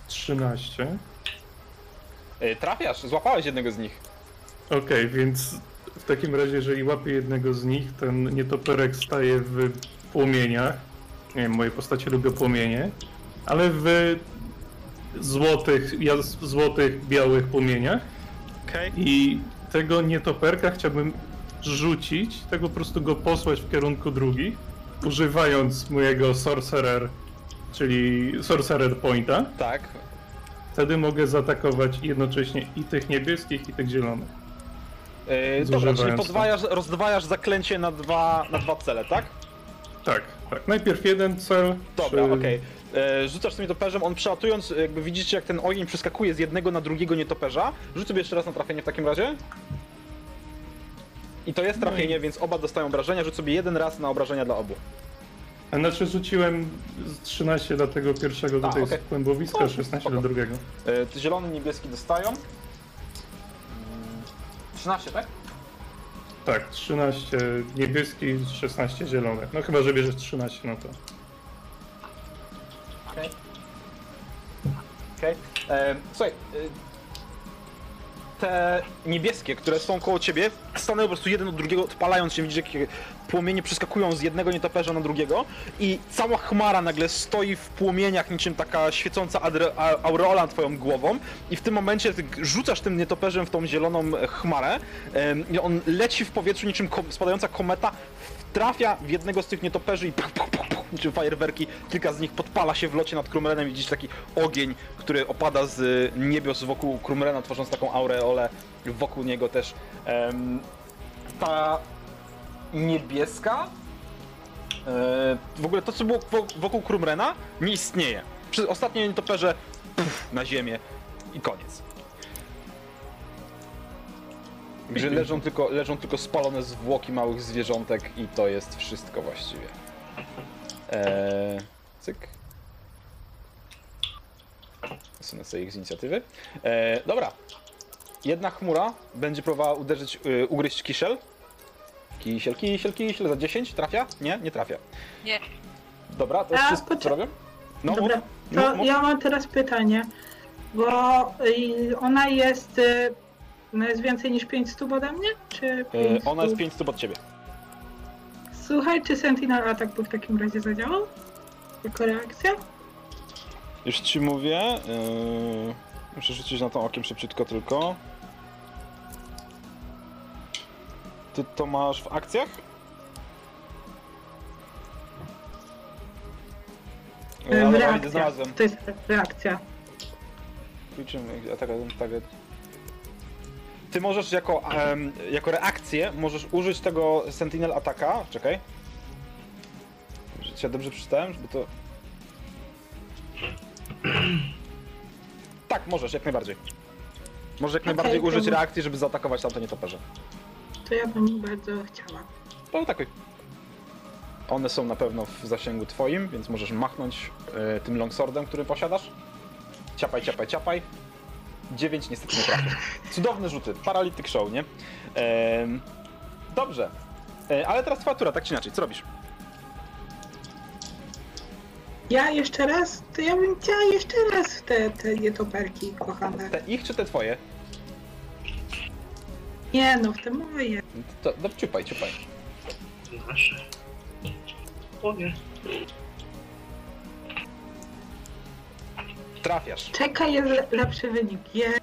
13. Eee, trafiasz, złapałeś jednego z nich. Okej, więc w takim razie, jeżeli łapię jednego z nich, ten nietoperek staje w płomieniach. Nie wiem, moje postacie lubią płomienie, ale w złotych, jas- złotych, białych płomieniach. Okej. I tego nietoperka chciałbym rzucić, tak po prostu go posłać w kierunku drugich, używając mojego sorcerer, czyli sorcerer pointa. Tak. Wtedy mogę zaatakować jednocześnie i tych niebieskich, i tych zielonych. Yy, dobra, czyli podwajasz, rozdwajasz zaklęcie na dwa, na dwa cele, tak? Tak, tak. Najpierw jeden cel. Dobra, czy- okej. Yy, Rzucasz tym nietoperzem, on przelatując, jakby widzicie jak ten ogień przeskakuje z jednego na drugiego nietoperza. Rzuć sobie jeszcze raz na trafienie w takim razie. I to jest No i- trafienie, więc oba dostają obrażenia. Rzuć sobie jeden raz na obrażenia dla obu. A znaczy rzuciłem z 13 dla tego pierwszego do tej okej. kłębowiska, O, 16 spoko. do drugiego. Yy, zielony, niebieski dostają. Mm, 13, tak? Tak, 13 niebieski, 16 zielony. No chyba, że bierzesz 13, no to. Okej. Okej. E, Słuchaj, e, te niebieskie, które są koło ciebie, stanęły po prostu jeden od drugiego, odpalając się, widzisz, jakie płomienie przeskakują z jednego nietoperza na drugiego i cała chmara nagle stoi w płomieniach, niczym taka świecąca aureola nad twoją głową i w tym momencie ty rzucasz tym nietoperzem w tą zieloną e, chmarę i on leci w powietrzu niczym spadająca kometa, trafia w jednego z tych nietoperzy i puch, niczym fajerwerki, kilka z nich podpala się w locie nad Krumrenem i widzisz taki ogień, który opada z y, niebios wokół Krumrena, tworząc taką aureolę wokół niego też. Ta niebieska e, w ogóle to, co było wo- wokół Krumrena, nie istnieje. Przez ostatnie nietoperze puf, na ziemię i koniec. Gdzie leżą tylko, leżą tylko spalone zwłoki małych zwierzątek i to jest wszystko właściwie. Eee, cyk. Usunę sobie ich z inicjatywy. Eee, dobra. Jedna chmura będzie próbowała uderzyć, y, ugryźć kiszel. Kisiel, kisiel, kisiel za 10. Trafia? Nie, nie trafia. Nie. Dobra, to jest A, wszystko, co poczek- robię? No, Dobra, mów, to mów, mów. ja mam teraz pytanie, bo y, ona jest, y, ona jest więcej niż 5 stóp ode mnie? Czy E, 5 ona jest stóp? 5 stóp od ciebie. Słuchaj, czy Sentinel Attack by w takim razie zadziałał? Jako reakcja? Już ci mówię. Yy, Muszę rzucić na to okiem szybciutko tylko. Ty to masz w akcjach? E, dobra, widzę, reakcja. znalazłem. To jest reakcja. Liczymy, tak, tak. Ty możesz jako, em, jako reakcję możesz użyć tego Sentinel Ataka. Czekaj. Czy ja dobrze przeczytałem, żeby to. Tak, możesz, jak najbardziej. Możesz jak Okej, najbardziej to użyć reakcji, żeby zaatakować tamte nietoperze. To ja bym bardzo chciała. To atakuj. One są na pewno w zasięgu twoim, więc możesz machnąć e, tym longswordem, który posiadasz. Ciapaj, ciapaj, ciapaj. 9 niestety nie trafię. Cudowne rzuty, paralityk show, nie? Em, dobrze. E, ale teraz twoja tura, tak czy inaczej, co robisz? Ja jeszcze raz? To ja bym chciała jeszcze raz w te, te nietoperki kochane. Te ich czy te twoje? Nie no, w te moje. To, to ciupaj, ciupaj. Nasze. O nie. Trafiasz. Czekaj, jest le- lepszy wynik. Je.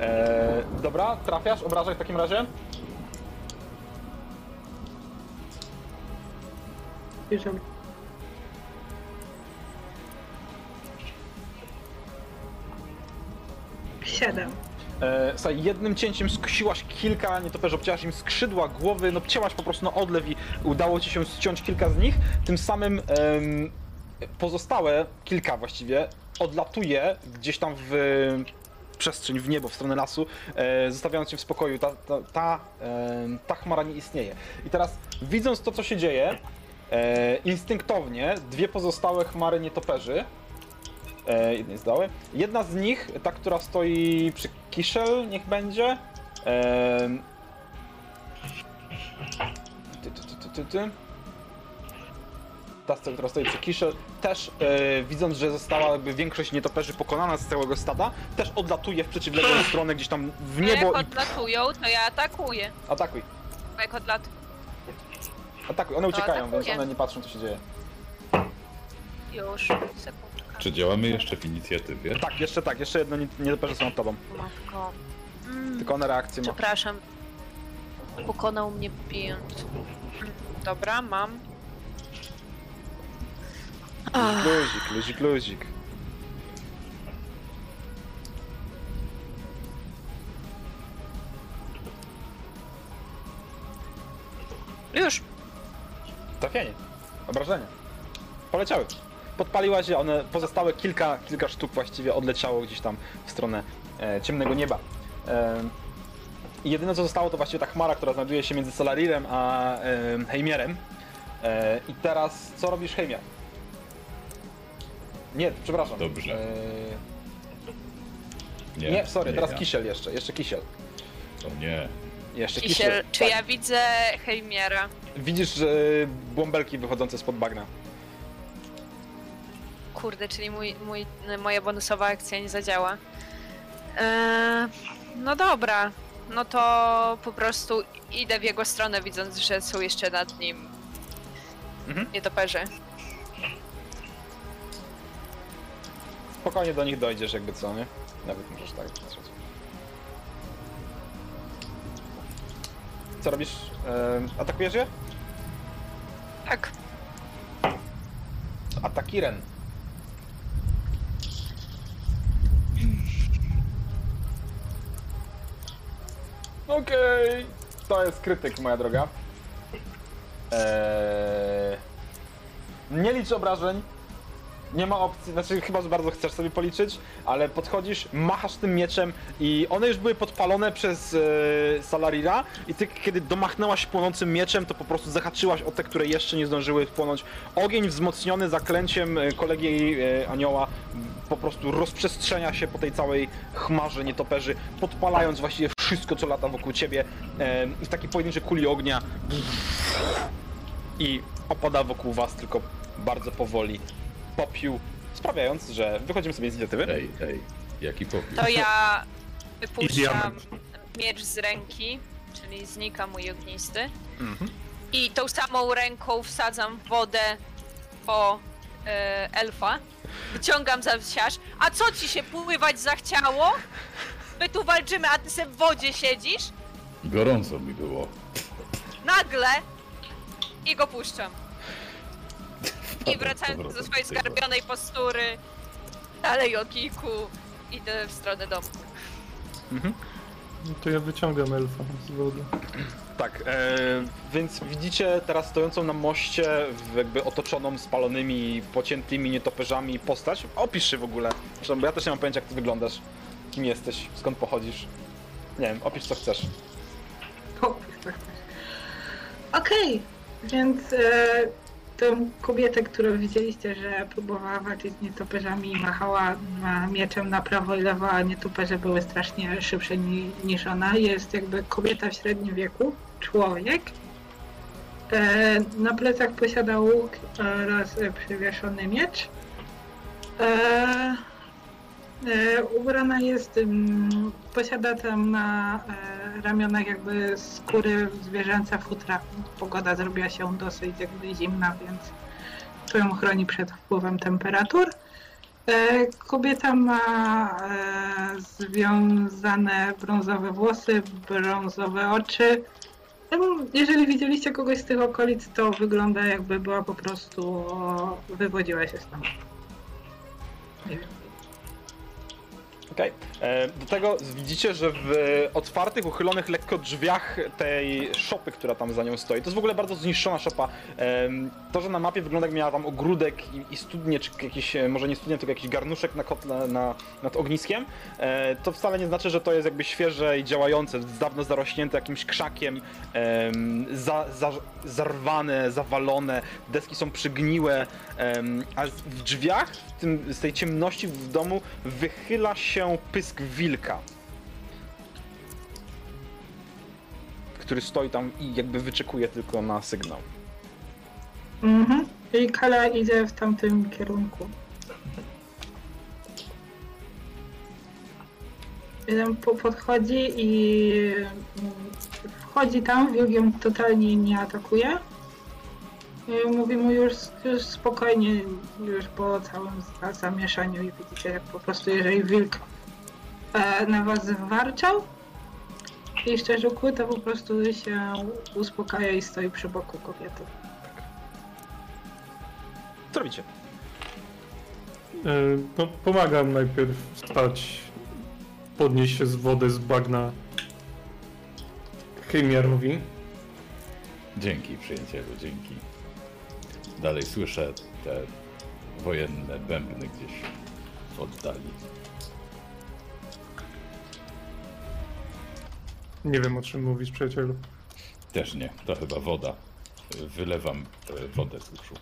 E, dobra, trafiasz, obrażaj w takim razie. Robię. Siedem. E, słuchaj, jednym cięciem skosiłaś kilka nietoperzy, obcięłaś im skrzydła, głowy, no cięłaś po prostu na odlew i udało ci się ściąć kilka z nich. Tym samym em, pozostałe, kilka właściwie, odlatuje gdzieś tam w przestrzeń, w niebo, w stronę lasu, e, zostawiając cię w spokoju. Ta, ta, ta, em, ta chmara nie istnieje. I teraz, widząc to, co się dzieje, e, instynktownie dwie pozostałe chmary nietoperzy E, jednej zdały. Jedna z nich, ta, która stoi przy Kiszel, niech będzie. E, ty, ty, ty, ty, ty, ty. Ta, która stoi przy Kiszel, też e, widząc, że została jakby większość nietoperzy pokonana z całego stada, też odlatuje w przeciwległą stronę, gdzieś tam w No niebo jak i odlatują, to ja atakuję. atakuj. Jak odlatują. Atakuj, one To uciekają, więc one nie patrzą, co się dzieje. Już, sekundka. Czy działamy jeszcze w inicjatywie? Tak, jeszcze tak, jeszcze jedno nie- nietoperze są nad tobą. Matko. Mm, Tylko one reakcje ma. Przepraszam. Pokonał mnie. Mm, Dobra, mam. Ach, Luzik, luzik, luzik. już. Trafienie. Obrażenie. Poleciały. Podpaliła się, one pozostałe kilka, kilka sztuk właściwie odleciało gdzieś tam w stronę e, ciemnego nieba. E, I jedyne co zostało to właściwie ta chmara, która znajduje się między Solarirem a e, Heimierem. E, I teraz co robisz Heimier? Nie, przepraszam. Dobrze. E, nie, sorry, teraz ja. Kisiel jeszcze, jeszcze Kisiel. O nie. Jeszcze Kisiel, czy tak. ja widzę Heimiera? Widzisz że bąbelki wychodzące spod bagna. Kurde, czyli mój, mój, moja bonusowa akcja nie zadziała. Eee, no dobra, no to po prostu idę w jego stronę, widząc, że są jeszcze nad nim Mhm. nietoperzy. Spokojnie do nich dojdziesz, jakby co, nie? Nawet możesz tak patrzeć. Co robisz? Em, atakujesz je? Tak, Ataki Ren. Okej, to jest krytyk, moja droga. Eee... Nie licz obrażeń. Nie ma opcji, znaczy chyba, że bardzo chcesz sobie policzyć, ale podchodzisz, machasz tym mieczem i one już były podpalone przez e, Salarira i ty kiedy domachnęłaś płonącym mieczem, to po prostu zahaczyłaś o te, które jeszcze nie zdążyły płonąć. Ogień wzmocniony zaklęciem e, kolegi e, anioła po prostu rozprzestrzenia się po tej całej chmarze nietoperzy, podpalając właściwie wszystko, co lata wokół ciebie e, w takiej pojedynczej kuli ognia i opada wokół was tylko bardzo powoli popiół, sprawiając, że wychodzimy sobie z inicjatywy. Ej, ej. Jaki popiół? to ja wypuszczam miecz z ręki, czyli znika mój ognisty. Mhm. I tą samą ręką wsadzam w wodę po e, elfa. Wyciągam za wsiarz. A co ci się pływać zachciało? My tu walczymy, a ty se w wodzie siedzisz? Gorąco mi było. Nagle i go puszczam. I wracając do powrotem swojej skarbionej postury, dalej o kiku, idę w stronę domu. No to ja wyciągam elfa z wody. Tak, e, więc widzicie teraz stojącą na moście, w- jakby otoczoną spalonymi, pociętymi nietoperzami postać. Opisz się w ogóle. Zresztą, bo ja też nie mam pojęcia, jak ty wyglądasz. Kim jesteś, skąd pochodzisz. Nie wiem, opisz co chcesz. Okej, więc e, tą kobietę, którą widzieliście, że próbowała walczyć z nietoperzami i machała mieczem na prawo i lewo, a nietoperze były strasznie szybsze ni, niż ona, jest jakby kobieta w średnim wieku, człowiek. E, na plecach posiada łuk oraz e, przywieszony miecz. E, ubrana jest, posiada tam na e, ramionach jakby skóry zwierzęce futra. Pogoda zrobiła się dosyć jakby zimna, więc to ją chroni przed wpływem temperatur. E, kobieta ma e, związane brązowe włosy, brązowe oczy. Jeżeli widzieliście kogoś z tych okolic, to wygląda jakby była po prostu, wywodziła się stąd. Nie wiem. Okej. E, Do tego widzicie, że w otwartych, uchylonych lekko drzwiach tej szopy, która tam za nią stoi, to jest w ogóle bardzo zniszczona szopa. To, że na mapie wygląda jak miała tam ogródek i, studnie, czy jakiś, e, może nie studnie, tylko jakiś garnuszek na kotle, na, nad ogniskiem, e, to wcale nie znaczy, że to jest jakby świeże i działające, dawno zarośnięte jakimś krzakiem, em, za, za, zarwane, zawalone, deski są przygniłe, a w drzwiach, w tym, z tej ciemności w domu wychyla się pysk wilka. Który stoi tam i jakby wyczekuje tylko na sygnał. Mhm. I Kala idzie w tamtym kierunku. Jeden po, podchodzi i wchodzi tam, wilk ją totalnie nie atakuje. I mówi mu już, już spokojnie, już po całym za- zamieszaniu i widzicie jak po prostu jeżeli wilk e, na was warczał i szczerze kły, to po prostu się uspokaja i stoi przy boku kobiety. Co robicie? No, pomagam najpierw wstać, podnieść się z wody z bagna Chemiarowi. Dzięki, przyjacielu, dzięki. Dalej słyszę te wojenne bębny gdzieś w oddali. Nie wiem o czym mówisz, przyjacielu. Też nie, to chyba woda. Wylewam e, wodę z uszu.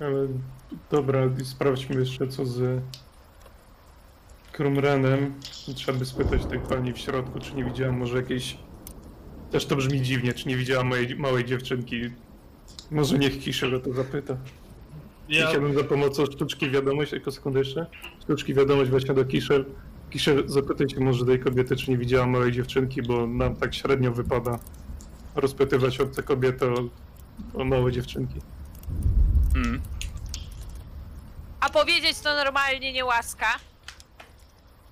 Ale dobra, i sprawdźmy jeszcze co z Krumrenem. Trzeba by spytać tej pani w środku, czy nie widziałam może jakiejś... Też to brzmi dziwnie, czy nie widziała mojej małej dziewczynki. Może niech Kiszel o to zapyta. Ja, Chciałbym za pomocą sztuczki wiadomość, tylko sekundę jeszcze. Sztuczki wiadomość właśnie do Kiszel. Kiszel, zapytaj się może tej kobiety, czy nie widziała małej dziewczynki, bo nam tak średnio wypada rozpytywać obce kobiety o, o małe dziewczynki. Mm. A powiedzieć to normalnie nie łaska.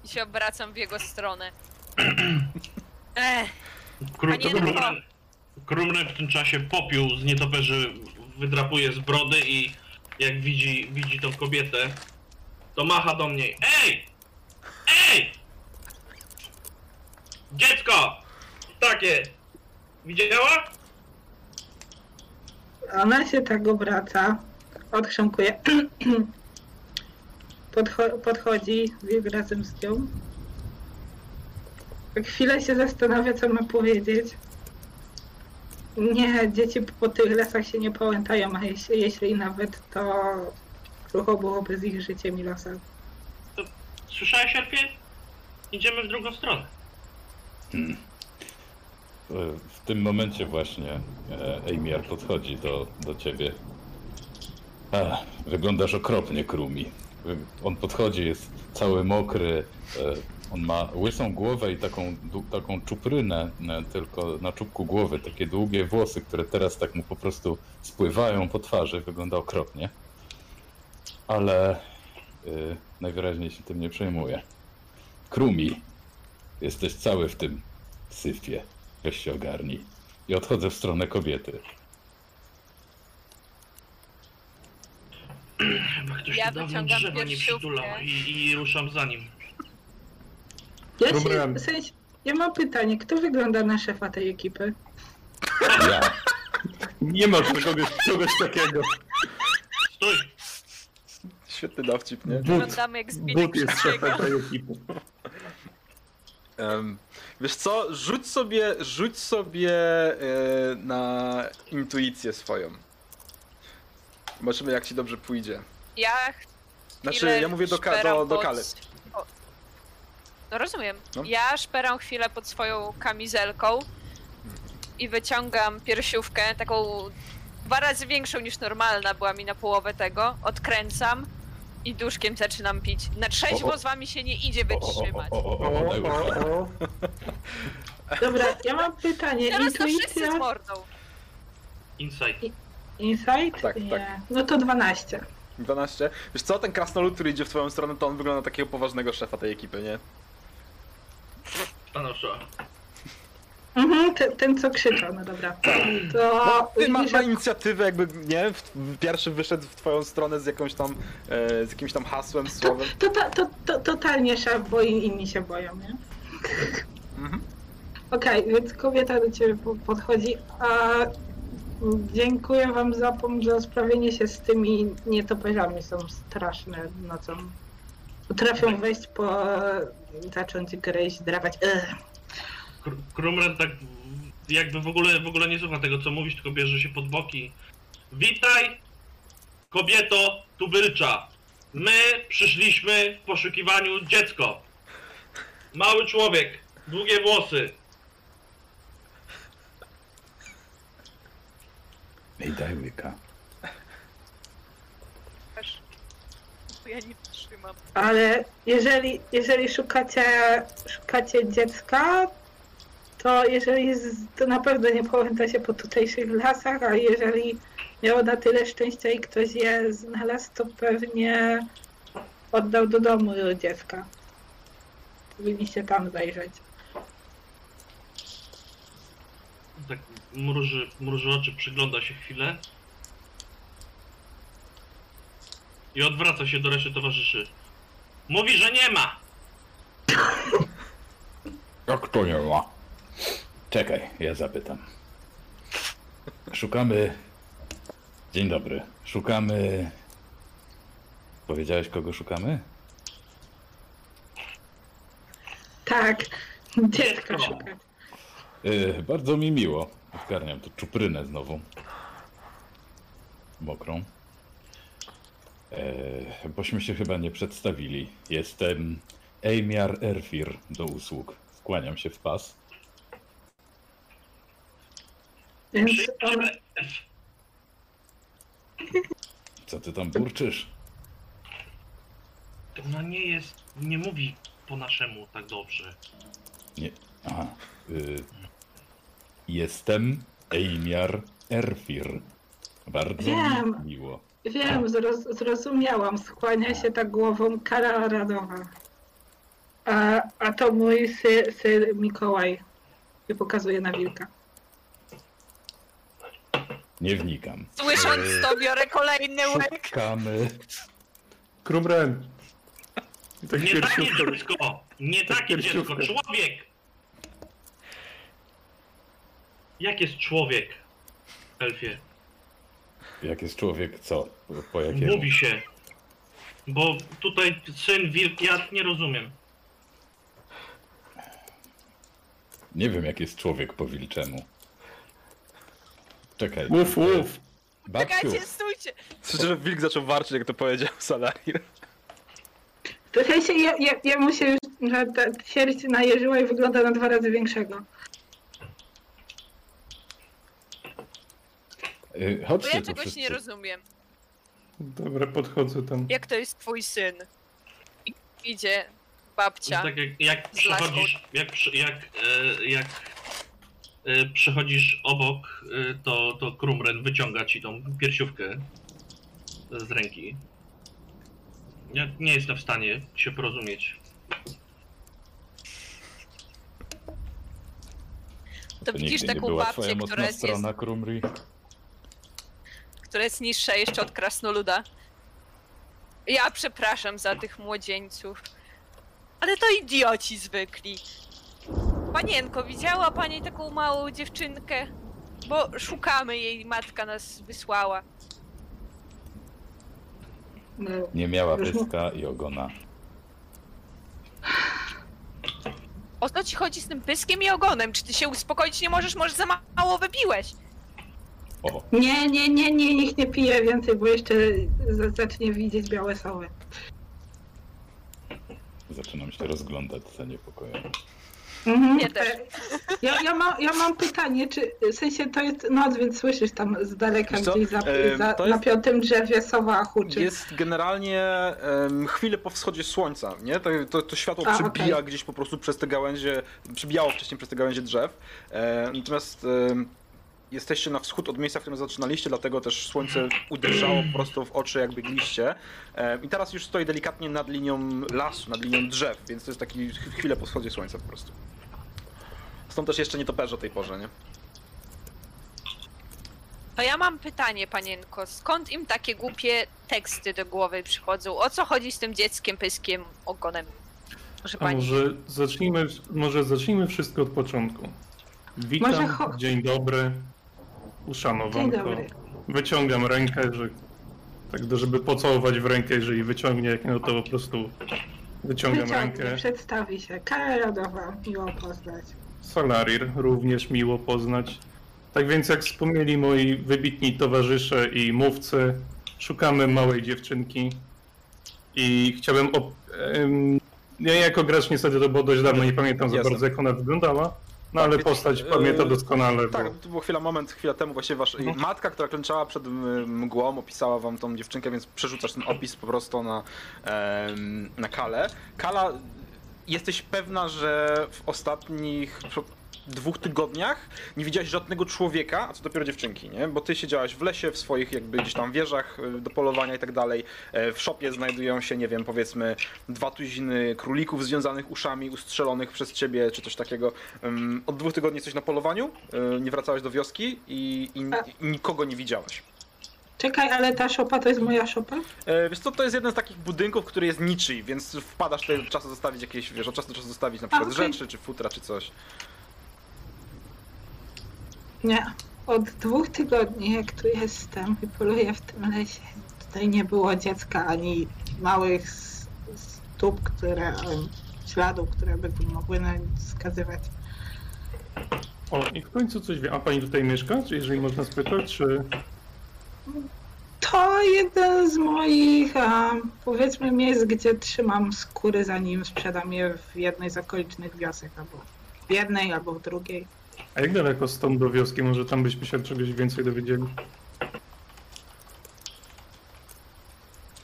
I się obracam w jego stronę. Ech, Kru, Panie Krumren, Krumren w tym czasie popiół z nietoperzy wydrapuje z brody i jak widzi, widzi tą kobietę, to macha do mnie. Ej! Ej! Dziecko! Takie! Widziała? Ona się tak obraca, odchrząkuje, Podcho- podchodzi wilk razem z nią. Chwilę się zastanawia, co ma powiedzieć. Nie, dzieci po tych lasach się nie pałętają, a jeśli, jeśli nawet, to krucho byłoby z ich życiem i losem. Słyszałeś, Elfie? Idziemy w drugą stronę. E, W tym momencie właśnie e, Amiar podchodzi do, do ciebie. Ach, wyglądasz okropnie, Krumi. Wy- On podchodzi, jest cały mokry. On ma łysą głowę i taką, taką czuprynę, e, tylko na czubku głowy, takie długie włosy, które teraz tak mu po prostu spływają po twarzy. Wygląda okropnie. ale y, najwyraźniej się tym nie przejmuję. Krumi, jesteś cały w tym syfie. Weź się ogarnij. I odchodzę w stronę kobiety. Chyba ktoś Ja tu dawno drzewa nie przytulał i, i ruszam za nim. Ja, Dobra. się, w sensie, ja mam pytanie, kto wygląda na szefa tej ekipy? Ja. Nie ma kogoś, kogoś takiego. Stój! Świetny dowcip, nie? But, Wyglądamy jak zbity but jest szefem tej ekipy. Em, wiesz co, rzuć sobie, rzuć sobie e, na intuicję swoją. Zobaczymy jak ci dobrze pójdzie. Ja Znaczy, chwilę ja mówię do, ka- szperam do, do pod- Kale. No rozumiem. No. Ja szperam chwilę pod swoją kamizelką i wyciągam piersiówkę, taką dwa razy większą niż normalna była mi na połowę tego. Odkręcam i duszkiem zaczynam pić. Na trzeźwo z wami się nie idzie wytrzymać. Dobra, ja mam pytanie, Teraz to wszyscy z intuicja, mordą. Insight. insight? Tak, Nie. tak. No to 12. 12. Wiesz co, ten krasnolud, który idzie w twoją stronę, to on wygląda na takiego poważnego szefa tej ekipy, nie? Stanowczo. Mhm, ten, ten co krzyczał, no dobra. To No, ty ma, ma inicjatywę, jakby, nie? W, pierwszy wyszedł w twoją stronę z jakąś tam, e, z jakimś tam hasłem, słowem. to, to, to, to, totalnie szef, bo i- inni się boją, nie? Mhm. Okej, więc kobieta do ciebie po- podchodzi. A dziękuję wam za pomoc, za sprawienie się z tymi nietoperzami. Są straszne nocą. Potrafią wejść po... zacząć gryźć, drawać. Kr- Krumren tak jakby w ogóle, w ogóle nie słucha tego co mówisz, tylko bierze się pod boki. Witaj, kobieto tubylcza. My przyszliśmy w poszukiwaniu dziecko. Mały człowiek, długie włosy. Ej, daj łyka. Ja nie Ale jeżeli, jeżeli szukacie, szukacie dziecka, to jeżeli to na pewno nie pamięta się po tutejszych lasach, a jeżeli miało na tyle szczęścia i ktoś je znalazł, to pewnie oddał do domu dziecka. Powinniście tam zajrzeć. Tak mruży, mruży oczy, przygląda się chwilę. I odwraca się do reszty towarzyszy. Mówi, że nie ma! Jak to nie ma? Czekaj, ja zapytam. Szukamy. Dzień dobry. Szukamy. Powiedziałeś, kogo szukamy? Tak, dziecka Dziecko. szukać. Yy, bardzo mi miło. Zgarniam tu czuprynę znowu. Mokrą. Yy, bośmy się chyba nie przedstawili. Jestem Ejmiar Erfir do usług. Skłaniam się w pas. Więc Co ty tam burczysz? Ona nie jest, nie mówi po naszemu tak dobrze. Nie. Aha. Y... Jestem Ejmiar Erfir. Bardzo Wiem. mi miło. Wiem, zroz, zrozumiałam, skłania się tak głową Kara Radowa. A, a to mój sy, syn Mikołaj. I pokazuje na wilka. Nie wnikam. Słysząc Yy, to, biorę kolejny łyk. Szukamy. Krumren. I tak Nie takie dziecko! Nie takie dziecko! piersiówkę. Człowiek! Jak jest człowiek, Elfie? Jak jest człowiek, co? Po, jakiemu? Mówi się. Bo tutaj syn wilk, ja nie rozumiem. Nie wiem, jak jest człowiek po wilczemu. Czekaj. Uf, uf. Babciu, Czekajcie, stójcie! Słyszę, że wilk zaczął warczyć, jak to powiedział Salarir. W sensie ja, ja, ja mu się już, że ta sierść najeżyła i wygląda na dwa razy większego. Y, Bo chodźcie ja tu czegoś wszyscy. nie rozumiem. Dobra, podchodzę tam. Jak to jest twój syn? I idzie babcia. Tak jak, jak Z laską. przechodzisz, jak, przy- jak, e, jak e, przechodzisz obok, e, to, to Krumren wyciąga ci tą piersiówkę z ręki. Ja nie jestem w stanie się porozumieć. To widzisz nigdy nie taką była babcię, twoja która mocna jest, strona, Krumri? Która jest niższa jeszcze od krasnoluda. Ja przepraszam za tych młodzieńców. Ale to idioci zwykli. Panienko, widziała pani taką małą dziewczynkę? Bo szukamy jej, matka nas wysłała. No, Nie miała Już pyska i ogona. O co ci chodzi z tym pyskiem i ogonem? Czy ty się uspokoić nie możesz? Może za mało wypiłeś? O, Nie, nie, nie, nie, niech nie pije więcej, bo jeszcze z- zacznie widzieć białe soły. zaczynam się rozglądać zaniepokojony. Mhm. Też. Ja, ja, mam, ja mam pytanie, czy w sensie to jest noc, więc słyszysz tam z daleka Wiesz co? gdzieś za, za, to na jest- piątym drzewie sowa huczy. Jest generalnie em, chwilę po wschodzie słońca, nie? To, to, to światło A, przebija okej. gdzieś po prostu przez te gałęzie, przebijało wcześniej przez te gałęzie drzew. E, natomiast em, jesteście na wschód od miejsca, w którym zaczynaliście, dlatego też słońce uderzało po prostu w oczy, jak biegliście. E, I teraz już stoi delikatnie nad linią lasu, nad linią drzew, więc to jest taki ch- chwilę po wschodzie słońca po prostu. Stąd też jeszcze nie toperze o tej porze, nie? To ja mam pytanie, panienko. Skąd im takie głupie teksty do głowy przychodzą? O co chodzi z tym dzieckiem, pyskiem, ogonem? Proszę A pani. może zacznijmy, może zacznijmy wszystko od początku. Witam, Może cho- dzień dobry, uszanowanko. Wyciągam rękę, że tak, żeby pocałować w rękę, jeżeli wyciągnie, jak no to po prostu wyciągam Wyciągnie, rękę. przedstawi się. Kara rodowa, miło poznać. Solarir, również miło poznać. Tak więc jak wspomnieli moi wybitni towarzysze i mówcy, szukamy małej dziewczynki i chciałbym... Op- ja jako gracz niestety to było dość dawno, nie pamiętam za Jasne. bardzo jak ona wyglądała, no ale więc, postać e, pamięta doskonale. Tak, bo... to był chwila, moment, chwila temu właśnie wasza Mhm. matka, która klęczała przed m- mgłą, opisała wam tą dziewczynkę, więc przerzucasz ten opis po prostu na, na Kalę. Kala, jesteś pewna, że w ostatnich dwóch tygodniach nie widziałaś żadnego człowieka, a co dopiero dziewczynki, nie? Bo ty siedziałaś w lesie, w swoich jakby gdzieś tam wieżach y, do polowania i tak dalej. E, W szopie znajdują się, nie wiem, powiedzmy dwa tuziny królików związanych uszami, ustrzelonych przez ciebie, czy coś takiego. Od dwóch tygodni jesteś na polowaniu, y, nie wracałeś do wioski i, i, i nikogo nie widziałaś. Czekaj, ale ta szopa to jest moja szopa? E, Wiesz co, to jest jeden z takich budynków, który jest niczyj, więc wpadasz tutaj czasu zostawić jakieś, wiesz, od czasu do czasu zostawić na przykład okej. rzeczy, czy futra, czy coś. Nie. Od dwóch tygodni, jak tu jestem i poluję w tym lesie, tutaj nie było dziecka ani małych stóp, które, śladów, które by tu mogły na nic wskazywać. O, i w końcu coś wie. A pani tutaj mieszka, czy jeżeli można spytać, czy... To jeden z moich, em, powiedzmy, miejsc, gdzie trzymam skóry, zanim sprzedam je w jednej z okolicznych wiosek, albo w jednej, albo w drugiej. A jak daleko stąd do wioski? Może tam byśmy się czegoś więcej dowiedzieli?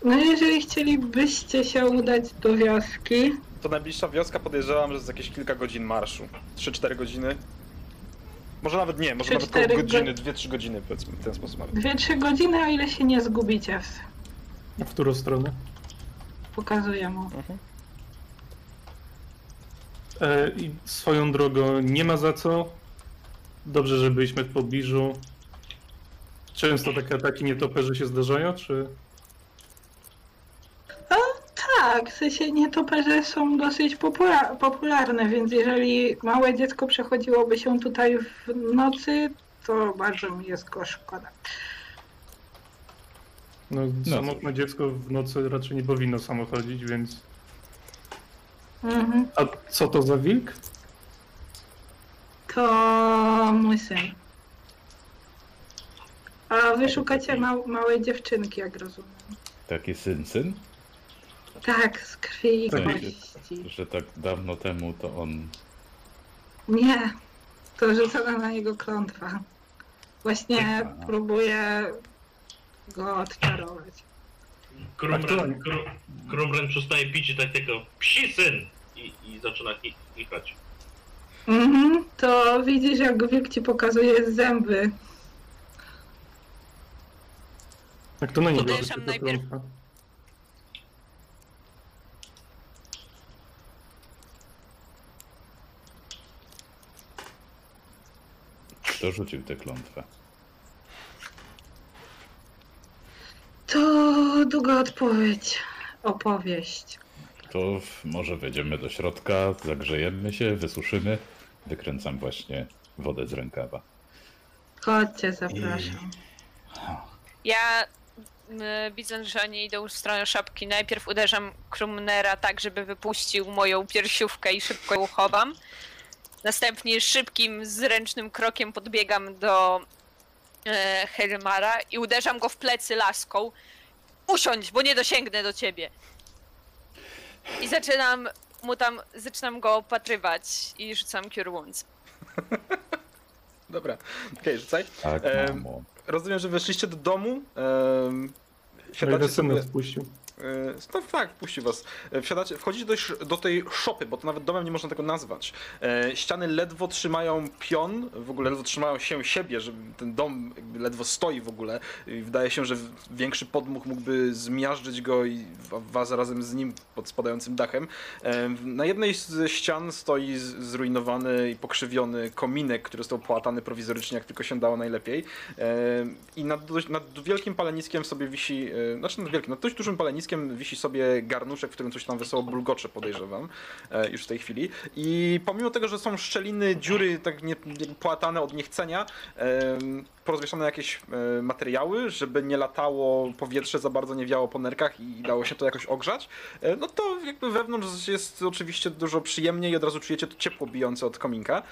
No jeżeli chcielibyście się udać do wioski, To najbliższa wioska podejrzewam, że jest jakieś kilka godzin marszu. 3-4 godziny. Może nawet nie, może Trzy, nawet około cztery godziny, 2-3 godziny powiedzmy w ten sposób. nawet. dwie, trzy godziny, o ile się nie zgubicie, W którą stronę? pokazuję mu. Mhm. E, I swoją drogą nie ma za co. Dobrze, że byliśmy w pobliżu. Często takie ataki nietoperzy się zdarzają, czy... Tak, w sensie nietoperze są dosyć popula- popularne, więc jeżeli małe dziecko przechodziłoby się tutaj w nocy, to bardzo mi jest go szkoda. No, No. samotne dziecko w nocy raczej nie powinno samo chodzić, więc... Mhm. A co to za wilk? To mój syn. A wy szukacie mał- małej dziewczynki, jak rozumiem. Taki syn, syn? Tak, z krwi i Tak. kości. Że tak dawno temu to on... Nie, to rzucona na niego klątwa. Właśnie Aha. próbuję go odczarować. Krumren, Aktualnie. Kru- Krumren przestaje pić i tak tylko psi syn! I, i zaczyna chi- chichać. Mhm, to widzisz, jak wilk ci pokazuje zęby. Jak to na niego? Podejrzewam najpierw. Kto rzucił tę klątwę? To długa odpowiedź. Opowieść. To może wejdziemy do środka, zagrzejemy się, wysuszymy. Wykręcam właśnie wodę z rękawa. Chodźcie, zapraszam. Ja, m, widząc, że oni idą w stronę szopki, najpierw uderzam Krumnera tak, żeby wypuścił moją piersiówkę i szybko ją chowam. Następnie szybkim, zręcznym krokiem podbiegam do e, Helmara i uderzam go w plecy laską. Usiądź, bo nie dosięgnę do ciebie. I zaczynam mu tam, zaczynam go opatrywać i rzucam Cure Wounds. Dobra, okej, rzucaj. Tak, mamo. Rozumiem, że weszliście do domu. Um, O ile syn No tak, puści was. E, Wsiadacie, wchodzicie do, do tej szopy, bo to nawet domem nie można tego nazwać. E, ściany ledwo trzymają pion, w ogóle ledwo trzymają się siebie, że ten dom ledwo stoi w ogóle. I wydaje się, że większy podmuch mógłby zmiażdżyć go i wa- was razem z nim pod spadającym dachem. Na jednej z ścian stoi zrujnowany i pokrzywiony kominek, który został połatany prowizorycznie, jak tylko się dało najlepiej. I nad, nad wielkim paleniskiem sobie wisi, znaczy nad wielkim, nad dość dużym paleniskiem wisi sobie garnuszek, w którym coś tam wesoło bulgocze, podejrzewam, e, już w tej chwili. I pomimo tego, że są szczeliny, dziury tak nie, płatane od niechcenia, porozwieszane jakieś e, materiały, żeby nie latało powietrze, za bardzo nie wiało po nerkach i dało się to jakoś ogrzać, e, no to jakby wewnątrz jest oczywiście dużo przyjemniej i od razu czujecie to ciepło bijące od kominka.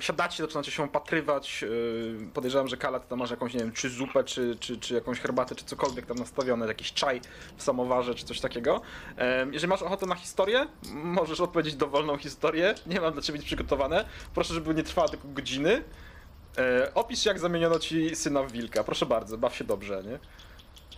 Siadacie, zaczynacie się opatrywać. yy, Podejrzewam, że Kala ty tam masz jakąś, nie wiem, czy zupę, czy, czy, czy jakąś herbatę, czy cokolwiek tam nastawione, jakiś czaj w samowarze, czy coś takiego. Jeżeli masz ochotę na historię, możesz opowiedzieć dowolną historię. Nie mam dla ciebie nic przygotowane. Proszę, żeby nie trwała tylko godziny. E, Opisz, jak zamieniono ci syna w wilka. Proszę bardzo, baw się dobrze, nie?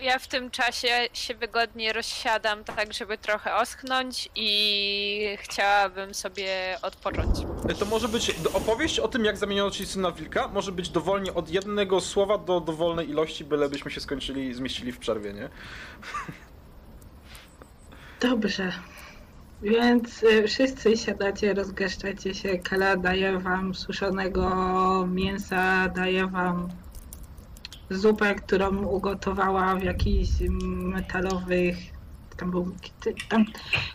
Ja w tym czasie się wygodnie rozsiadam, tak żeby trochę oschnąć i chciałabym sobie odpocząć. E, To może być opowieść o tym, jak zamieniono ci syna wilka. Może być dowolnie od jednego słowa do dowolnej ilości, bylebyśmy się skończyli, zmieścili w przerwie, nie? Dobrze. Więc y, wszyscy siadacie, rozgaszczacie się. Kala daje wam suszonego mięsa, daje wam zupę, którą ugotowała w jakichś metalowych. Tam był. Tam,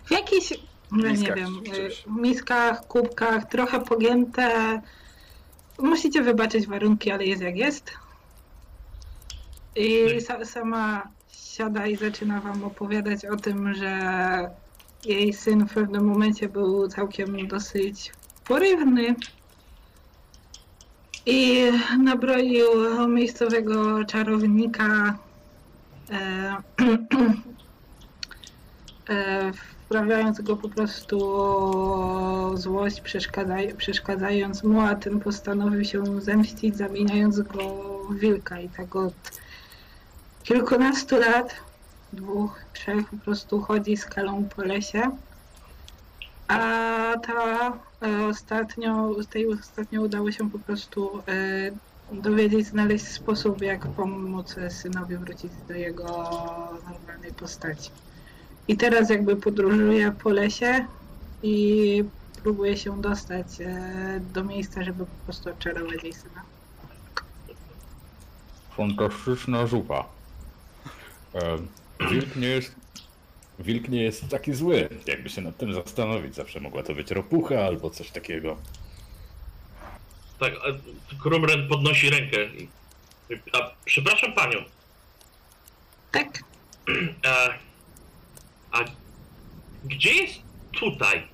w jakichś. No nie wiem. y, miskach, kubkach, trochę pogięte. Musicie wybaczyć warunki, ale jest jak jest. I sa, sama siada i zaczyna wam opowiadać o tym, że jej syn w pewnym momencie był całkiem dosyć porywny. I nabroił miejscowego czarownika, e, e, wprawiając go po prostu złość, przeszkadzaj, przeszkadzając mu, a ten postanowił się zemścić, zamieniając go w wilka. I tak od kilkunastu lat, dwóch, trzech, po prostu chodzi skalą po lesie. A ta ostatnio, tej ostatnio udało się po prostu e, dowiedzieć, znaleźć sposób, jak pomóc synowi wrócić do jego normalnej postaci. I teraz jakby podróżuje po lesie i próbuje się dostać e, do miejsca, żeby po prostu odczarować jej syna. Fantastyczna zupa. Wilk nie jest. Wilk nie jest taki zły, jakby się nad tym zastanowić. Zawsze mogła to być ropucha albo coś takiego. Tak, a Krumren podnosi rękę. A, przepraszam panią, Tak? a, a gdzie jest tutaj?